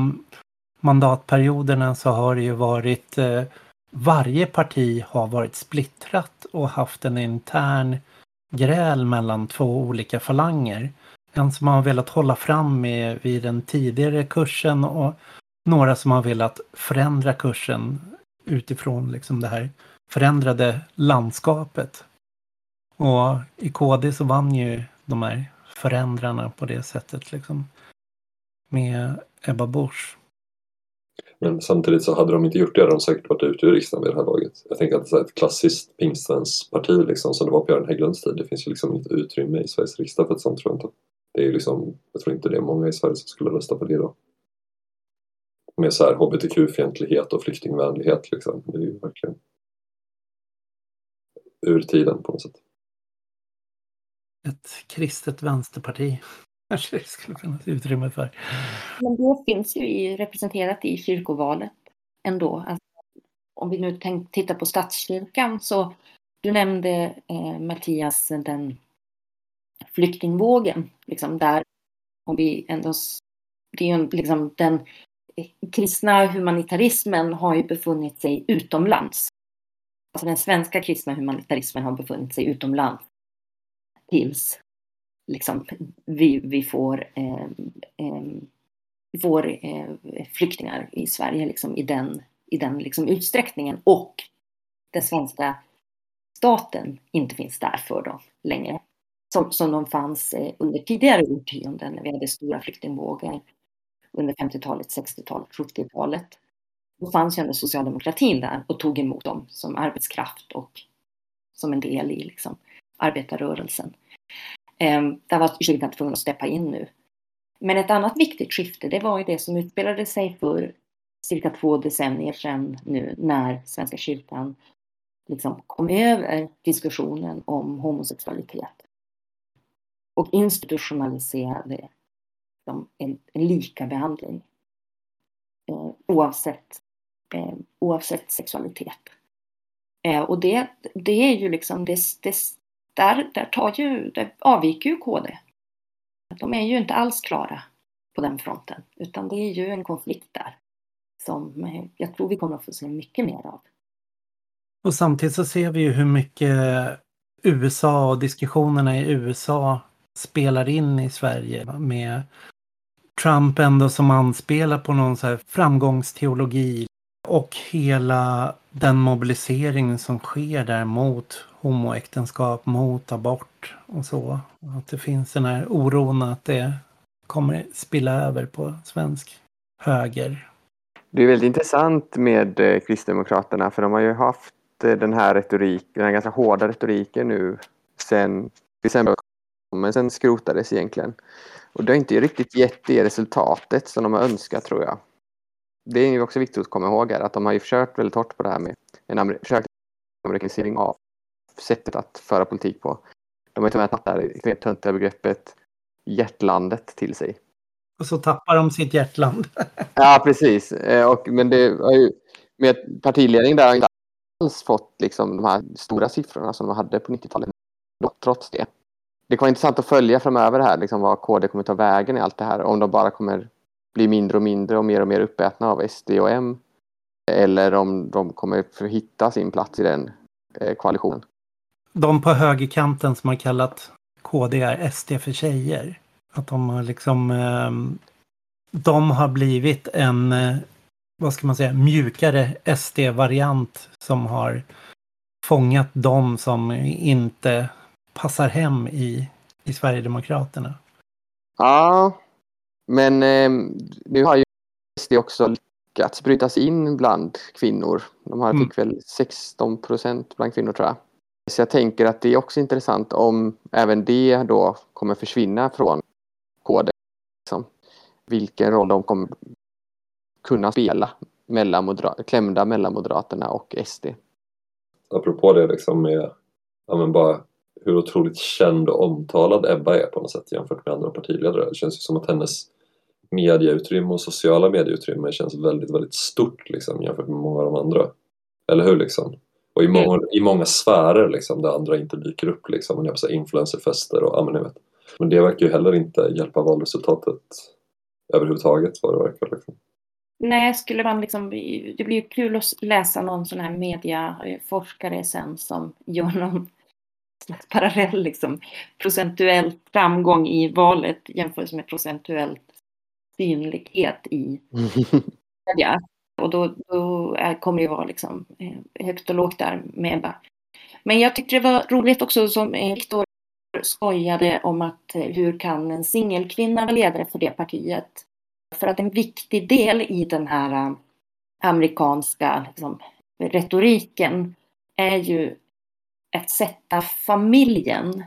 mandatperioderna så har det ju varit eh, varje parti har varit splittrat och haft en intern gräl mellan två olika falanger. En som har velat hålla fram med vid den tidigare kursen och några som har velat förändra kursen utifrån liksom det här förändrade landskapet. Och i KD så vann ju de här förändrarna på det sättet liksom. Med Ebba Busch. Men samtidigt så hade de inte gjort det hade de säkert varit ute ur riksdagen vid det här laget. Jag tänker att det är ett klassiskt pingstvensparti liksom som det var på Göran Hägglunds tid. Det finns ju liksom inte utrymme i Sveriges riksdag för ett sånt tror jag inte. Det är ju liksom, jag tror inte det är många i Sverige som skulle rösta på det då. Med så här hbtq-fientlighet och flyktingvänlighet liksom. Det är ju verkligen ur tiden på något sätt. Ett kristet vänsterparti kanske det skulle finnas utrymme för. Men det finns ju representerat i kyrkovalet ändå. Alltså, om vi nu tänk, tittar på statskyrkan så du nämnde eh, Mattias den flyktingvågen, liksom där om vi ändå, det är ju liksom den kristna humanitarismen har ju befunnit sig utomlands alltså den svenska kristna humanitarismen har befunnit sig utomlands. Tills liksom, vi, vi får, eh, eh, vi får eh, flyktingar i Sverige liksom, i den, i den liksom, utsträckningen. Och den svenska staten inte finns där för dem längre. Som, som de fanns eh, under tidigare årtionden när vi hade stora flyktingvågor. Under 50-talet, 60-talet, 70-talet då fanns ju ändå socialdemokratin där och tog emot dem som arbetskraft och som en del i liksom, arbetarrörelsen. Ehm, där var kyrkan tvungen att steppa in nu. Men ett annat viktigt skifte, det var ju det som utspelade sig för cirka två decennier sedan nu när Svenska kyrkan liksom kom över diskussionen om homosexualitet och institutionaliserade liksom, en, en lika behandling eh, oavsett eh, oavsett sexualitet. Eh, och det, det är ju liksom, det, det, där, där tar ju, det avviker ju KD. De är ju inte alls klara på den fronten, utan det är ju en konflikt där som jag tror vi kommer att få se mycket mer av. Och samtidigt så ser vi ju hur mycket USA och diskussionerna i USA spelar in i Sverige med Trump ändå som anspelar på någon så här framgångsteologi och hela den mobilisering som sker där mot homoäktenskap, mot abort och så. Att det finns den här oron att det kommer spilla över på svensk höger. Det är väldigt intressant med eh, Kristdemokraterna för de har ju haft eh, den här retoriken, den här ganska hårda retoriken nu sen december men sen skrotades egentligen. Och det har inte riktigt gett det resultatet som de har önskat tror jag det är ju också viktigt att komma ihåg här, att de har ju försökt väldigt hårt på det här med en amer försökt amerikanisering av sättet att föra politik på. De har ju tagit det här töntiga begreppet hjärtlandet till sig. Och så tappar de sitt hjärtland. ja, precis. Eh, och, men det har ju, med partiledning där har inte alls fått liksom, de här stora siffrorna som de hade på 90-talet. Trots det. Det kommer vara intressant att följa framöver här, liksom, vad KD kommer ta vägen i allt det här. Om de bara kommer blir mindre och mindre och mer och mer uppätna av SD och M. Eller om de kommer att hitta sin plats i den eh, koalitionen. de på högerkanten som har kallat KD är SD för tjejer. Att de har liksom eh, de har blivit en, eh, vad ska man säga, mjukare SD-variant som har fångat de som inte passar hem i, i Sverigedemokraterna. Ja, men eh, nu har ju SD också lyckats bryta sig in bland kvinnor. De har, mm. fick väl 16 procent bland kvinnor tror jag. Så jag tänker att det är också intressant om även det då kommer försvinna från KD. Liksom. Vilken roll de kommer kunna spela mellan klämda mellan Moderaterna och SD. Apropå det liksom med ja, men bara hur otroligt känd och omtalad Ebba är på något sätt jämfört med andra partiledare. Det känns ju som att hennes medieutrymme och sociala medieutrymme känns väldigt, väldigt stort liksom, jämfört med många av de andra. Eller hur liksom? Och i mm. många, i många sfärer liksom, där andra inte dyker upp. Liksom, man på influencerfester och ja, men, vet. men det verkar ju heller inte hjälpa valresultatet överhuvudtaget vad det verkar. Liksom. Nej, skulle man liksom, det blir ju kul att läsa någon sån här mediaforskare sen som gör någon slags parallell liksom, procentuell framgång i valet jämfört med procentuell synlighet i media. Och då, då är, kommer det vara liksom eh, högt och lågt där med Ebba. Men jag tyckte det var roligt också som eh, Viktor skojade om att eh, hur kan en singelkvinna vara ledare för det partiet? För att en viktig del i den här eh, amerikanska liksom, retoriken är ju att sätta familjen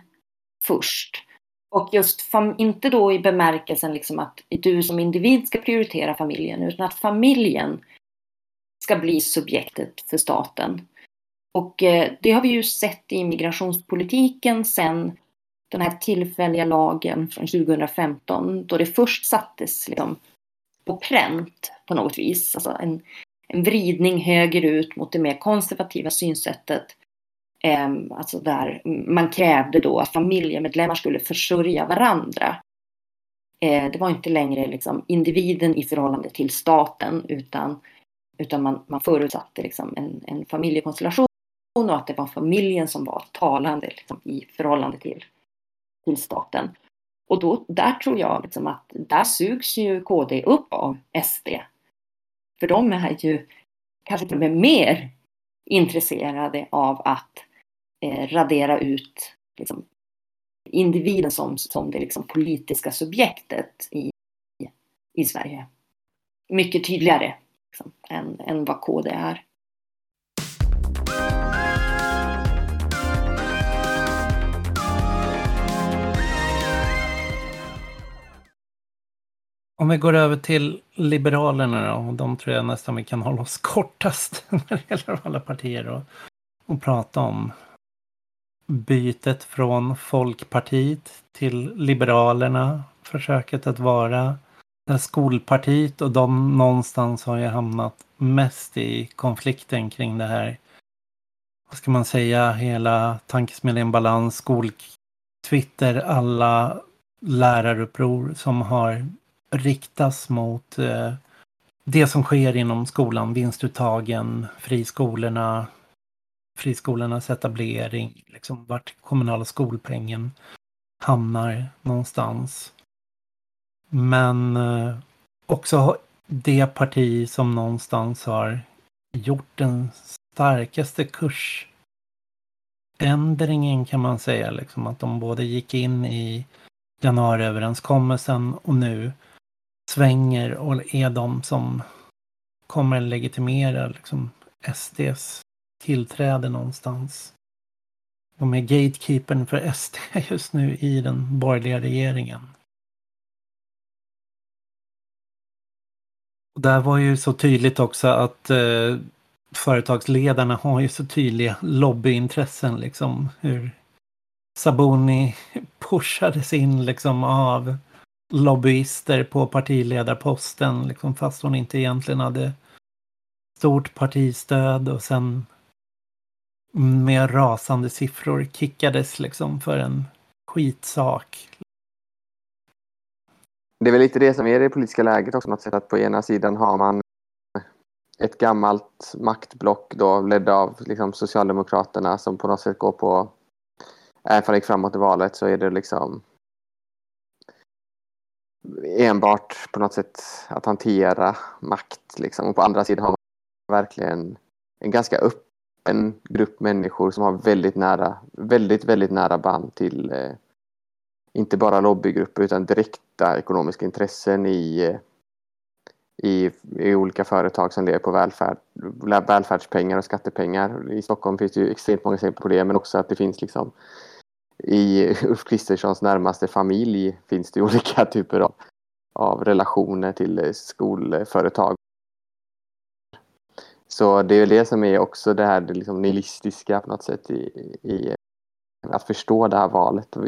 först. Och just fam- inte då i bemärkelsen liksom att du som individ ska prioritera familjen utan att familjen ska bli subjektet för staten. Och eh, det har vi ju sett i migrationspolitiken sen den här tillfälliga lagen från 2015 då det först sattes liksom, på pränt på något vis. Alltså en, en vridning högerut mot det mer konservativa synsättet. Eh, alltså där man krävde då att familjemedlemmar skulle försörja varandra. Eh, det var inte längre liksom individen i förhållande till staten utan utan man, man förutsatte liksom en, en familjekonstellation och att det var familjen som var talande liksom, i förhållande till, till staten. Och då, där tror jag liksom att där sugs ju KD upp av SD. För de är ju kanske till och med mer intresserade av att eh, radera ut liksom, individen som, som det liksom, politiska subjektet i, i Sverige. Mycket tydligare liksom, än, än vad KD är. Om vi går över till Liberalerna då, och de tror jag nästan vi kan hålla oss kortast när det gäller alla partier och, och prata om. Bytet från Folkpartiet till Liberalerna, försöket att vara skolpartiet och de någonstans har ju hamnat mest i konflikten kring det här. Vad ska man säga, hela tankesmedjan Balans, skoltwitter, alla läraruppror som har riktats mot eh, det som sker inom skolan, vinstuttagen, friskolorna, friskolornas etablering, liksom vart kommunala skolpengen hamnar någonstans. Men eh, också det parti som någonstans har gjort den starkaste kursändringen kan man säga. Liksom, att de både gick in i januariöverenskommelsen och nu svänger och är de som kommer legitimera liksom, SDs tillträde någonstans. De är gatekeepern för SD just nu i den borgerliga regeringen. Och där var ju så tydligt också att eh, företagsledarna har ju så tydliga lobbyintressen liksom. Hur Saboni pushades in liksom av lobbyister på partiledarposten liksom fast hon inte egentligen hade stort partistöd och sen med rasande siffror kickades liksom för en skitsak det är väl lite det som är det politiska läget också. Något sätt att på ena sidan har man ett gammalt maktblock då ledd av liksom Socialdemokraterna som på något sätt går på även om det gick framåt i valet så är det liksom enbart på något sätt att hantera makt. Liksom. Och på andra sidan har man verkligen en ganska en grupp människor som har väldigt nära, väldigt, väldigt nära band till eh, inte bara lobbygrupper utan direkta ekonomiska intressen i, eh, i, i olika företag som lever på välfärd, välfärdspengar och skattepengar. I Stockholm finns det ju extremt många exempel på det men också att det finns liksom i Ulf Kristerssons närmaste familj finns det olika typer av, av relationer till eh, skolföretag. Så det är det som är också det här det liksom nihilistiska på något sätt i, i att förstå det här valet och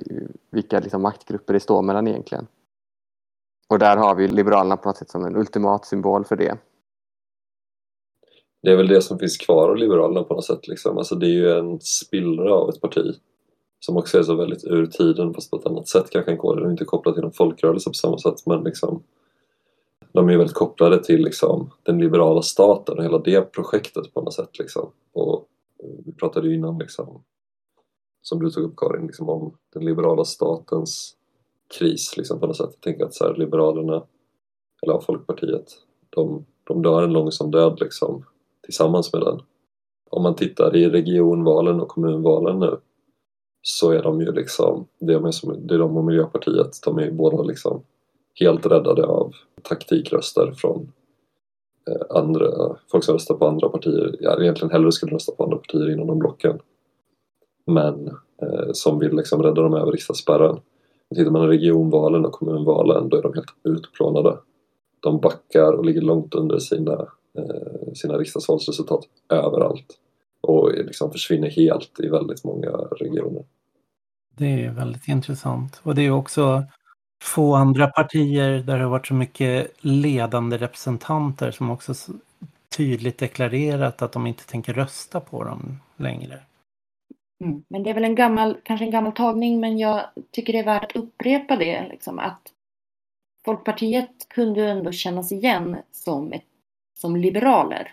vilka liksom maktgrupper det står mellan egentligen. Och där har vi Liberalerna på något sätt som en ultimat symbol för det. Det är väl det som finns kvar av Liberalerna på något sätt. Liksom. Alltså det är ju en spillra av ett parti som också är så väldigt ur tiden fast på ett annat sätt kanske än KD. Det är inte kopplat till en folkrörelse på samma sätt men liksom de är väldigt kopplade till liksom, den liberala staten och hela det projektet på något sätt. Liksom. Och vi pratade ju innan, liksom, som du tog upp Karin, liksom, om den liberala statens kris liksom, på något sätt. Jag tänker att så här, Liberalerna, eller Folkpartiet, de, de dör en långsam död liksom, tillsammans med den. Om man tittar i regionvalen och kommunvalen nu så är de ju liksom, det är, som, det är de och Miljöpartiet, de är ju båda liksom helt räddade av taktikröster från eh, andra, folk som röstar på andra partier, ja, egentligen hellre skulle rösta på andra partier inom de blocken. Men eh, som vill liksom rädda dem över riksdagsspärren. Tittar man i regionvalen och kommunvalen då är de helt utplånade. De backar och ligger långt under sina, eh, sina riksdagsvalsresultat överallt och liksom försvinner helt i väldigt många regioner. Det är väldigt intressant. Och det är också få andra partier där det har varit så mycket ledande representanter som också tydligt deklarerat att de inte tänker rösta på dem längre. Mm. Men det är väl en gammal, kanske en gammal tagning, men jag tycker det är värt att upprepa det. Liksom, att Folkpartiet kunde ändå kännas igen som, ett, som liberaler.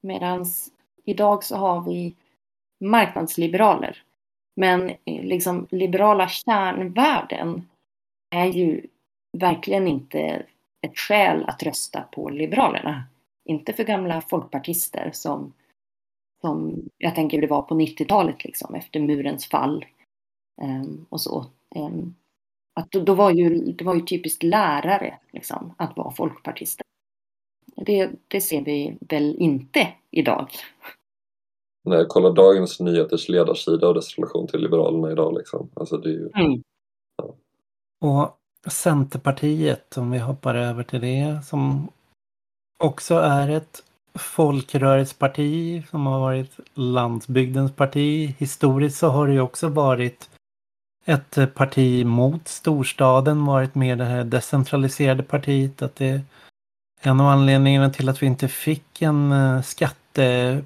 Medan idag så har vi marknadsliberaler. Men eh, liksom liberala kärnvärden är ju verkligen inte ett skäl att rösta på Liberalerna. Inte för gamla folkpartister som, som jag tänker det var på 90-talet liksom, efter murens fall. Um, och så. Um, att då, då, var ju, det var ju typiskt lärare liksom, att vara folkpartister. Det, det ser vi väl inte idag. Nej, kolla Dagens Nyheters ledarsida och dess relation till Liberalerna idag. Liksom. Alltså det är ju... Mm. Och Centerpartiet, om vi hoppar över till det, som också är ett folkrörelseparti som har varit landsbygdens parti. Historiskt så har det ju också varit ett parti mot storstaden, varit mer det här decentraliserade partiet. Att det är en av anledningarna till att vi inte fick en eh, skatte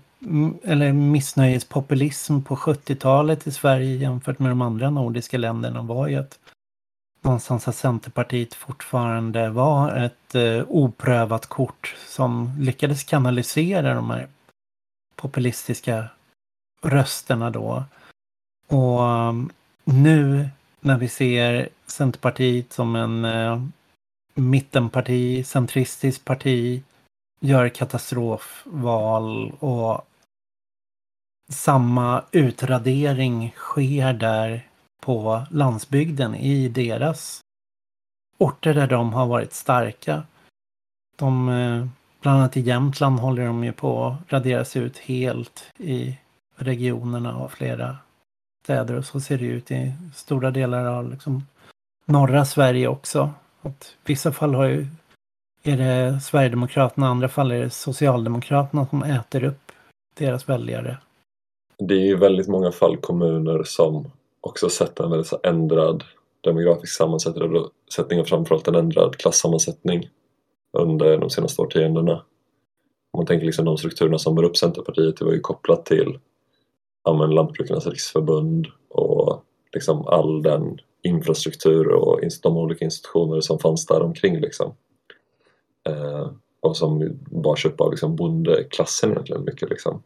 eller missnöjespopulism på 70-talet i Sverige jämfört med de andra nordiska länderna var ju att någonstans att Centerpartiet fortfarande var ett eh, oprövat kort som lyckades kanalisera de här populistiska rösterna då. Och um, nu när vi ser Centerpartiet som en eh, mittenparti, centristiskt parti, gör katastrofval och samma utradering sker där på landsbygden i deras orter där de har varit starka. De, eh, bland annat i Jämtland håller de ju på att raderas ut helt i regionerna och flera städer och så ser det ut i stora delar av liksom norra Sverige också. Att vissa fall har ju, är det Sverigedemokraterna, i andra fall är det Socialdemokraterna som äter upp deras väljare. Det är i väldigt många fall kommuner som också sett en väldigt ändrad demografisk sammansättning och framförallt en ändrad klassammansättning under de senaste årtiondena. Om man tänker liksom de strukturerna som var upp Centerpartiet, det var ju kopplat till ja, Lantbrukarnas riksförbund och liksom all den infrastruktur och de olika institutioner som fanns där omkring liksom. Eh, och som bars upp av liksom bondeklassen egentligen mycket liksom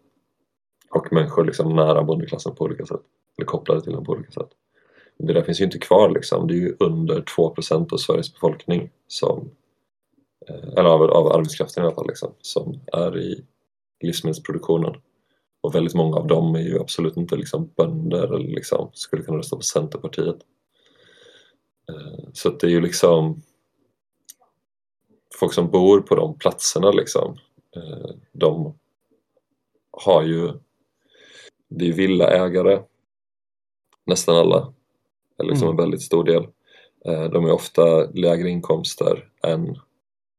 och människor liksom nära bondeklassen på olika sätt. Eller kopplade till den på olika sätt. Det där finns ju inte kvar liksom. Det är ju under 2% av Sveriges befolkning som eh, eller av, av arbetskraften i alla fall liksom, som är i livsmedelsproduktionen. Och väldigt många av dem är ju absolut inte liksom bönder eller liksom skulle kunna rösta på Centerpartiet. Eh, så det är ju liksom folk som bor på de platserna liksom, eh, de har ju, det är villaägare, nästan alla, eller liksom mm. en väldigt stor del. Eh, de är ofta lägre inkomster än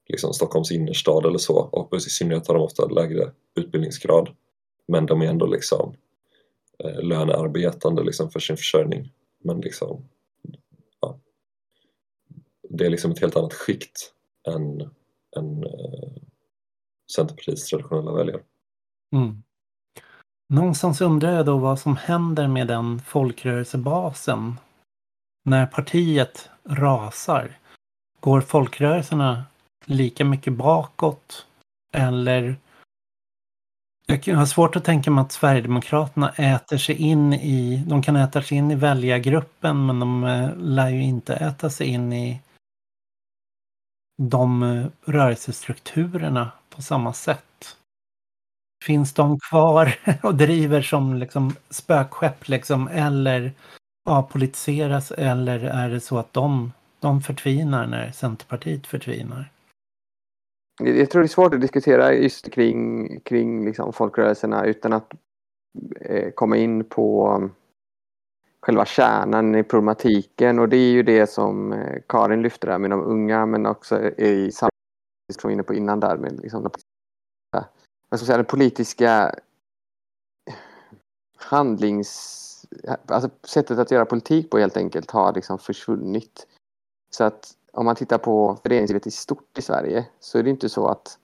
liksom Stockholms innerstad eller så och i synnerhet har de ofta lägre utbildningsgrad. Men de är ändå liksom eh, lönearbetande liksom för sin försörjning. Men liksom, ja, det är liksom ett helt annat skikt än, än eh, Centerpartiets traditionella väljare. Mm. Någonstans undrar jag då vad som händer med den folkrörelsebasen när partiet rasar. Går folkrörelserna lika mycket bakåt? Eller jag har svårt att tänka mig att Sverigedemokraterna äter sig in i, de kan äta sig in i väljargruppen men de eh, lär ju inte äta sig in i de eh, rörelsestrukturerna på samma sätt. Finns de kvar och driver som liksom spökskepp liksom eller avpolitiseras eller är det så att de, de förtvinar när Centerpartiet förtvinar? Jag tror det är svårt att diskutera just kring, kring liksom folkrörelserna utan att eh, komma in på um, själva kärnan i problematiken och det är ju det som eh, Karin lyfter där med de unga men också i samhället som var inne på innan där med liksom, vad ska säga, den politiska handlings... Alltså sättet att göra politik på helt enkelt har liksom försvunnit. Så att om man tittar på föreningslivet i stort i Sverige så är det inte så att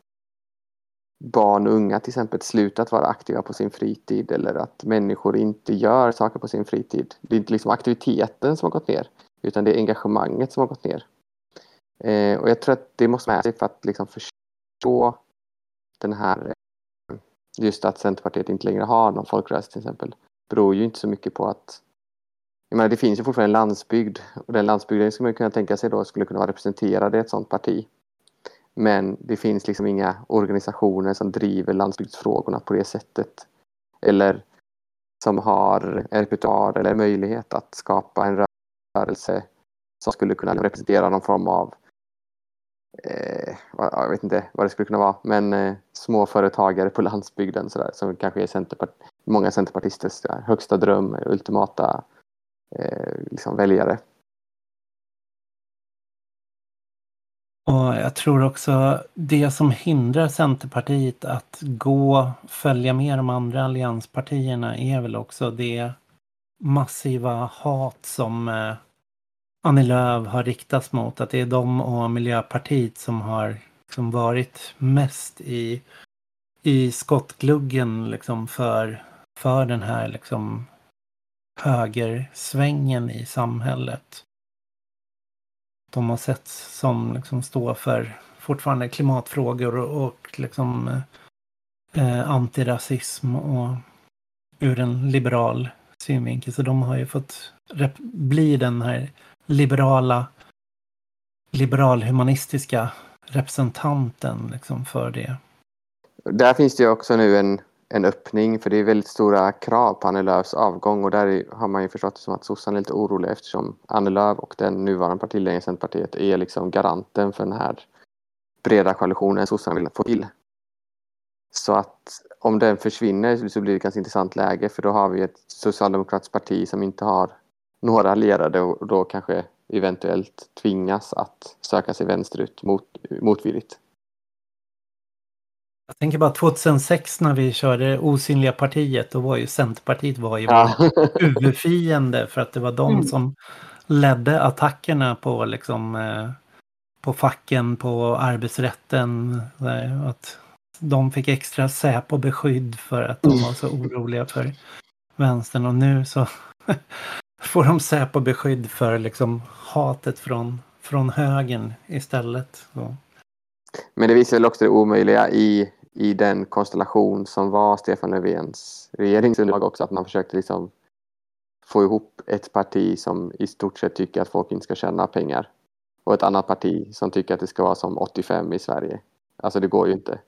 barn och unga till exempel slutat vara aktiva på sin fritid eller att människor inte gör saker på sin fritid. Det är inte liksom aktiviteten som har gått ner utan det är engagemanget som har gått ner. Eh, och jag tror att det måste med sig för att liksom förstå den här just att Centerpartiet inte längre har någon folkrörelse till exempel beror ju inte så mycket på att jag menar, det finns ju fortfarande en landsbygd och den landsbygden skulle man kunna tänka sig då skulle kunna vara representerad i ett sådant parti. Men det finns liksom inga organisationer som driver landsbygdsfrågorna på det sättet. Eller som har repertoar eller möjlighet att skapa en rörelse som skulle kunna representera någon form av eh, jag vet inte vad det skulle kunna vara, men eh, småföretagare på landsbygden så där, som kanske är centerpart många centerpartisters högsta dröm, ultimata eh, liksom väljare. Och jag tror också det som hindrar Centerpartiet att gå, följa med de andra allianspartierna är väl också det massiva hat som eh, Annie Lööf har riktats mot. Att det är de och Miljöpartiet som har liksom varit mest i, i skottgluggen liksom för, för den här liksom högersvängen i samhället de har sett som liksom står för fortfarande klimatfrågor och, och liksom eh, antirasism och ur en liberal synvinkel. Så de har ju fått bli den här liberala, liberalhumanistiska representanten liksom för det. Där finns det ju också nu en en öppning för det är väldigt stora krav på Annie Lööfs avgång och där har man ju förstått det som att sossarna är lite oroliga eftersom Annie Lööf och den nuvarande partiledningen Centerpartiet är liksom garanten för den här breda koalitionen sossarna vill få till. Så att om den försvinner så blir det ett ganska intressant läge för då har vi ett socialdemokratiskt parti som inte har några allierade och då kanske eventuellt tvingas att söka sig vänsterut mot, motvilligt. Jag tänker bara 2006 när vi körde Osynliga partiet, då var ju Centerpartiet var ju ja. huvudfiende för att det var de mm. som ledde attackerna på liksom eh, på facken, på arbetsrätten. Att de fick extra Säpo-beskydd för att de var så oroliga för vänstern och nu så får de Säpo-beskydd för liksom hatet från, från högern istället. Så. Men det visar väl också det omöjliga i, i den konstellation som var Stefan Löfvens regeringsunderlag också, att man försökte liksom få ihop ett parti som i stort sett tycker att folk inte ska tjäna pengar och ett annat parti som tycker att det ska vara som 85 i Sverige. Alltså det går ju inte.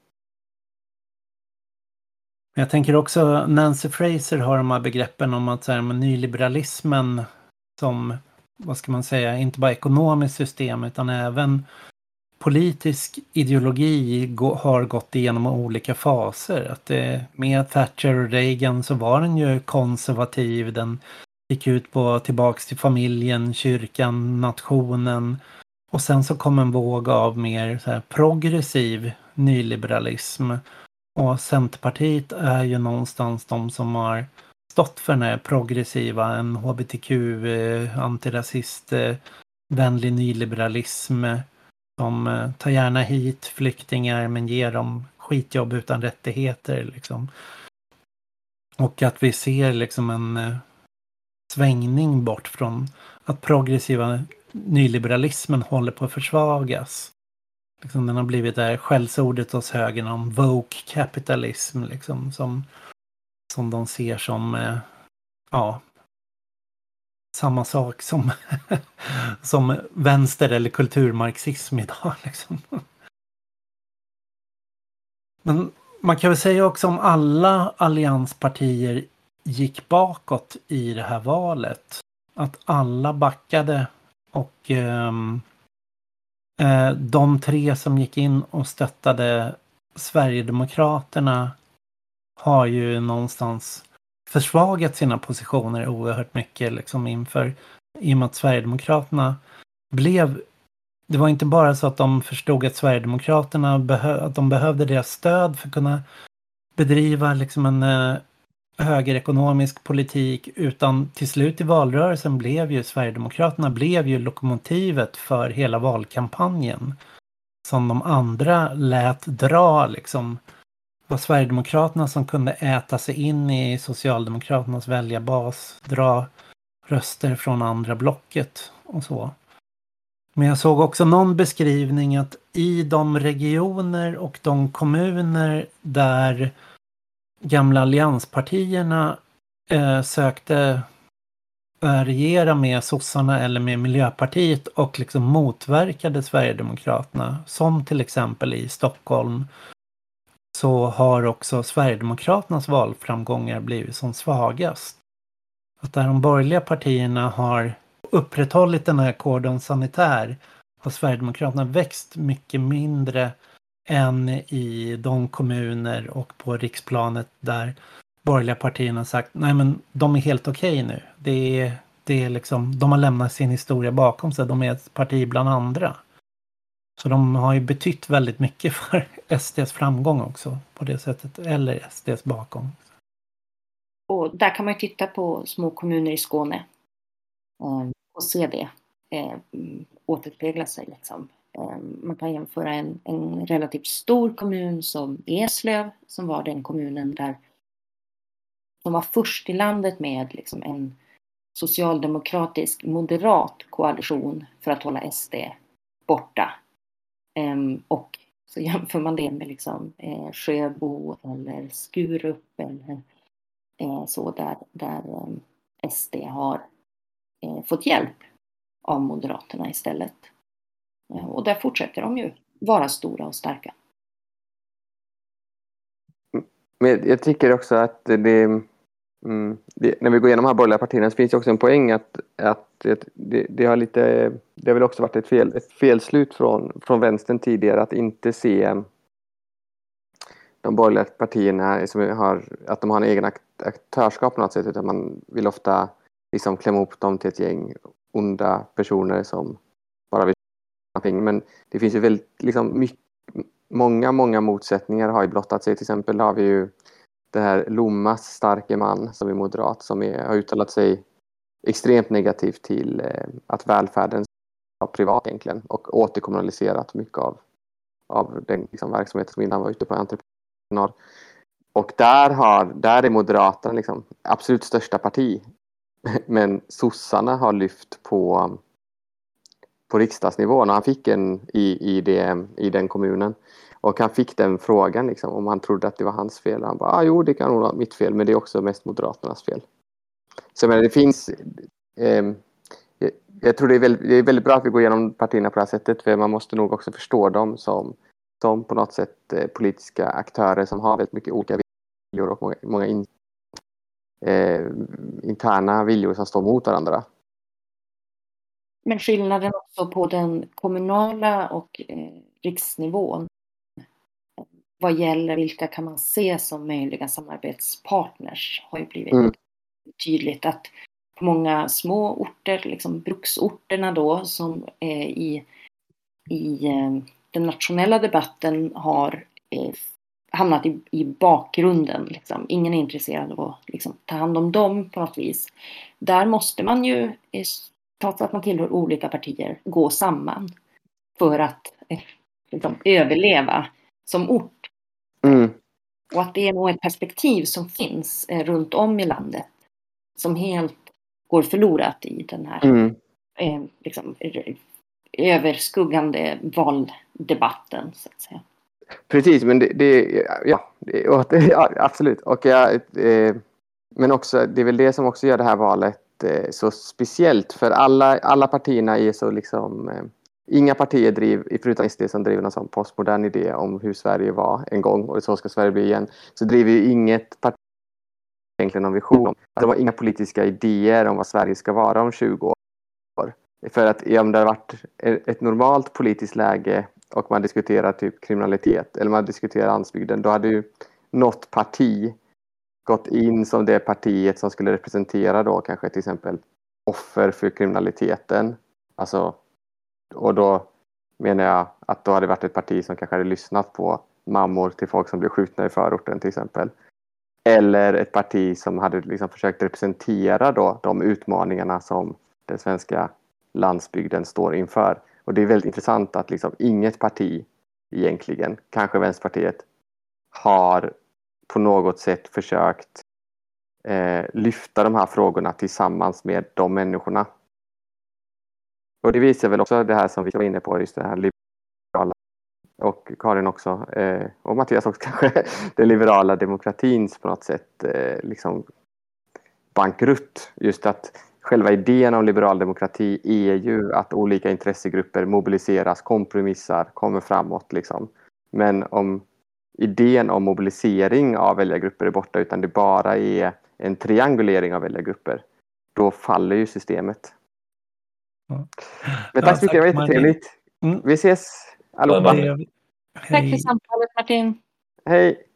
Jag tänker också Nancy Fraser har de här begreppen om att så här, nyliberalismen som, vad ska man säga, inte bara ekonomiskt system utan även politisk ideologi har gått igenom olika faser. Att det, med Thatcher och Reagan så var den ju konservativ. Den gick ut på tillbaks till familjen, kyrkan, nationen. Och sen så kom en våg av mer så här, progressiv nyliberalism. Och Centerpartiet är ju någonstans de som har stått för den här progressiva, en hbtq, eh, antirasist, eh, vänlig nyliberalism eh, De eh, tar gärna hit flyktingar men ger dem skitjobb utan rättigheter. Liksom. Och att vi ser liksom en eh, svängning bort från att progressiva nyliberalismen håller på att försvagas. Liksom den har blivit det här skällsordet hos högern om woke kapitalism liksom som, som de ser som eh, ja, samma sak som, som vänster eller kulturmarxism idag. Liksom. Men man kan väl säga också om alla allianspartier gick bakåt i det här valet. Att alla backade och um, Eh, de tre som gick in och stöttade Sverigedemokraterna har ju någonstans försvagat sina positioner oerhört mycket liksom inför i och med att Sverigedemokraterna blev det var inte bara så att de förstod att Sverigedemokraterna behö, att de behövde deras stöd för att kunna bedriva liksom en eh, högerekonomisk politik utan till slut i valrörelsen blev ju Sverigedemokraterna blev ju lokomotivet för hela valkampanjen. Som de andra lät dra liksom Det var Sverigedemokraterna som kunde äta sig in i Socialdemokraternas väljarbas, dra röster från andra blocket och så. Men jag såg också någon beskrivning att i de regioner och de kommuner där gamla allianspartierna eh, sökte eh, regera med sossarna eller med Miljöpartiet och liksom motverkade Sverigedemokraterna. Som till exempel i Stockholm så har också Sverigedemokraternas valframgångar blivit som svagast. Att där de borgerliga partierna har upprätthållit den här kordon sanitär har Sverigedemokraterna växt mycket mindre än i de kommuner och på riksplanet där borgerliga partierna sagt nej men de är helt okej okay nu. Det är, det är liksom, de har lämnat sin historia bakom sig. De är ett parti bland andra. Så de har ju betytt väldigt mycket för SDs framgång också på det sättet. Eller SDs bakom. Och där kan man ju titta på små kommuner i Skåne eh, och se det eh, återspegla sig. Liksom. Ehm, man kan jämföra en, en relativt stor kommun som Eslöv som var den kommunen där som var först i landet med liksom en socialdemokratisk moderat koalition för att hålla SD borta ehm, och så jämför man det med liksom, eh, Sjöbo eller Skurup eller eh, så där, där ehm, SD har eh, fått hjälp av Moderaterna istället. Eh, och där fortsätter de ju vara stora och starka. Mm. Men jag tycker också att det Mm. Det, när vi går igenom de här borgerliga partierna så finns det också en poäng att, att det, det, har lite, det har väl också varit ett, fel, ett felslut från, från vänstern tidigare att inte se de borgerliga partierna som har, att de har en egen aktörskap på något sätt utan man vill ofta liksom klämma ihop dem till ett gäng onda personer som någonting. Men det finns ju väldigt, liksom, mycket, många, många motsättningar har ju blottat sig. Till exempel har vi ju det här Lommas starke man som är moderat som är, har uttalat sig extremt negativt till eh, att välfärden ska vara privat egentligen och återkommunaliserat mycket av, av den liksom, verksamheten som innan var ute på entreprenad. Och där, har, där är Moderaterna liksom absolut största parti. Men sossarna har lyft på, på riksdagsnivån och han fick en i, i, det, i den kommunen. Och han fick den frågan liksom, om han trodde att det var hans fel. Han bara, ah, jo det kan nog vara mitt fel men det är också mest Moderaternas fel. Så jag menar, det finns... Eh, jag tror det är, väldigt, det är väldigt bra att vi går igenom partierna på det här sättet för man måste nog också förstå dem som, som på något sätt eh, politiska aktörer som har väldigt mycket olika viljor och många, många in, eh, interna viljor som står mot varandra. Men skillnaden också på den kommunala och eh, riksnivån vad gäller vilka kan man se som möjliga samarbetspartners har ju blivit mm. tydligt att på många små orter, liksom bruksorterna då, som eh, i, i eh, den nationella debatten har eh, hamnat i, i bakgrunden. Liksom. Ingen är intresserad av att liksom, ta hand om dem på något vis. Där måste man ju, eh, trots att man tillhör olika partier, gå samman för att eh, liksom, överleva som ort. Mm. Och att det är nog ett perspektiv som finns eh, runt om i landet som helt går förlorat i den här mm. eh, liksom, överskuggande valdebatten. Så att säga. Precis, men det, det ja, det, ja, absolut. Och ja, eh, men också, det är väl det som också gör det här valet Eh, så speciellt för alla, alla partierna är så liksom eh, Inga partier driv, förutom SD som driver en sån postmodern idé om hur Sverige var en gång och så ska Sverige bli igen, så driver ju inget parti egentligen någon vision om. Alltså, det var inga politiska idéer om vad Sverige ska vara om 20 år. För att om det hade varit ett normalt politiskt läge och man diskuterar typ kriminalitet eller man diskuterar landsbygden, då hade ju något parti gått in som det partiet som skulle representera då kanske till exempel offer för kriminaliteten. Alltså, och då menar jag att då hade det varit ett parti som kanske hade lyssnat på mammor till folk som blev skjutna i förorten till exempel. Eller ett parti som hade liksom försökt representera då de utmaningarna som den svenska landsbygden står inför. Och det är väldigt intressant att liksom inget parti egentligen, kanske Vänsterpartiet, har på något sätt försökt eh, lyfta de här frågorna tillsammans med de människorna. Och det visar väl också det här som vi var inne på, just det här liberala och Karin också, eh, och Mattias också kanske, den liberala demokratins på något sätt eh, liksom bankrutt. Just att själva idén om liberal demokrati är ju att olika intressegrupper mobiliseras, kompromissar, kommer framåt. Liksom. Men om idén om mobilisering av väljargrupper är borta utan det bara är en triangulering av väljargrupper, då faller ju systemet. Ja. Men tack så mycket, det var jättetrevligt. Mm. Vi ses allihopa. Tack för samtalet Martin. Hej.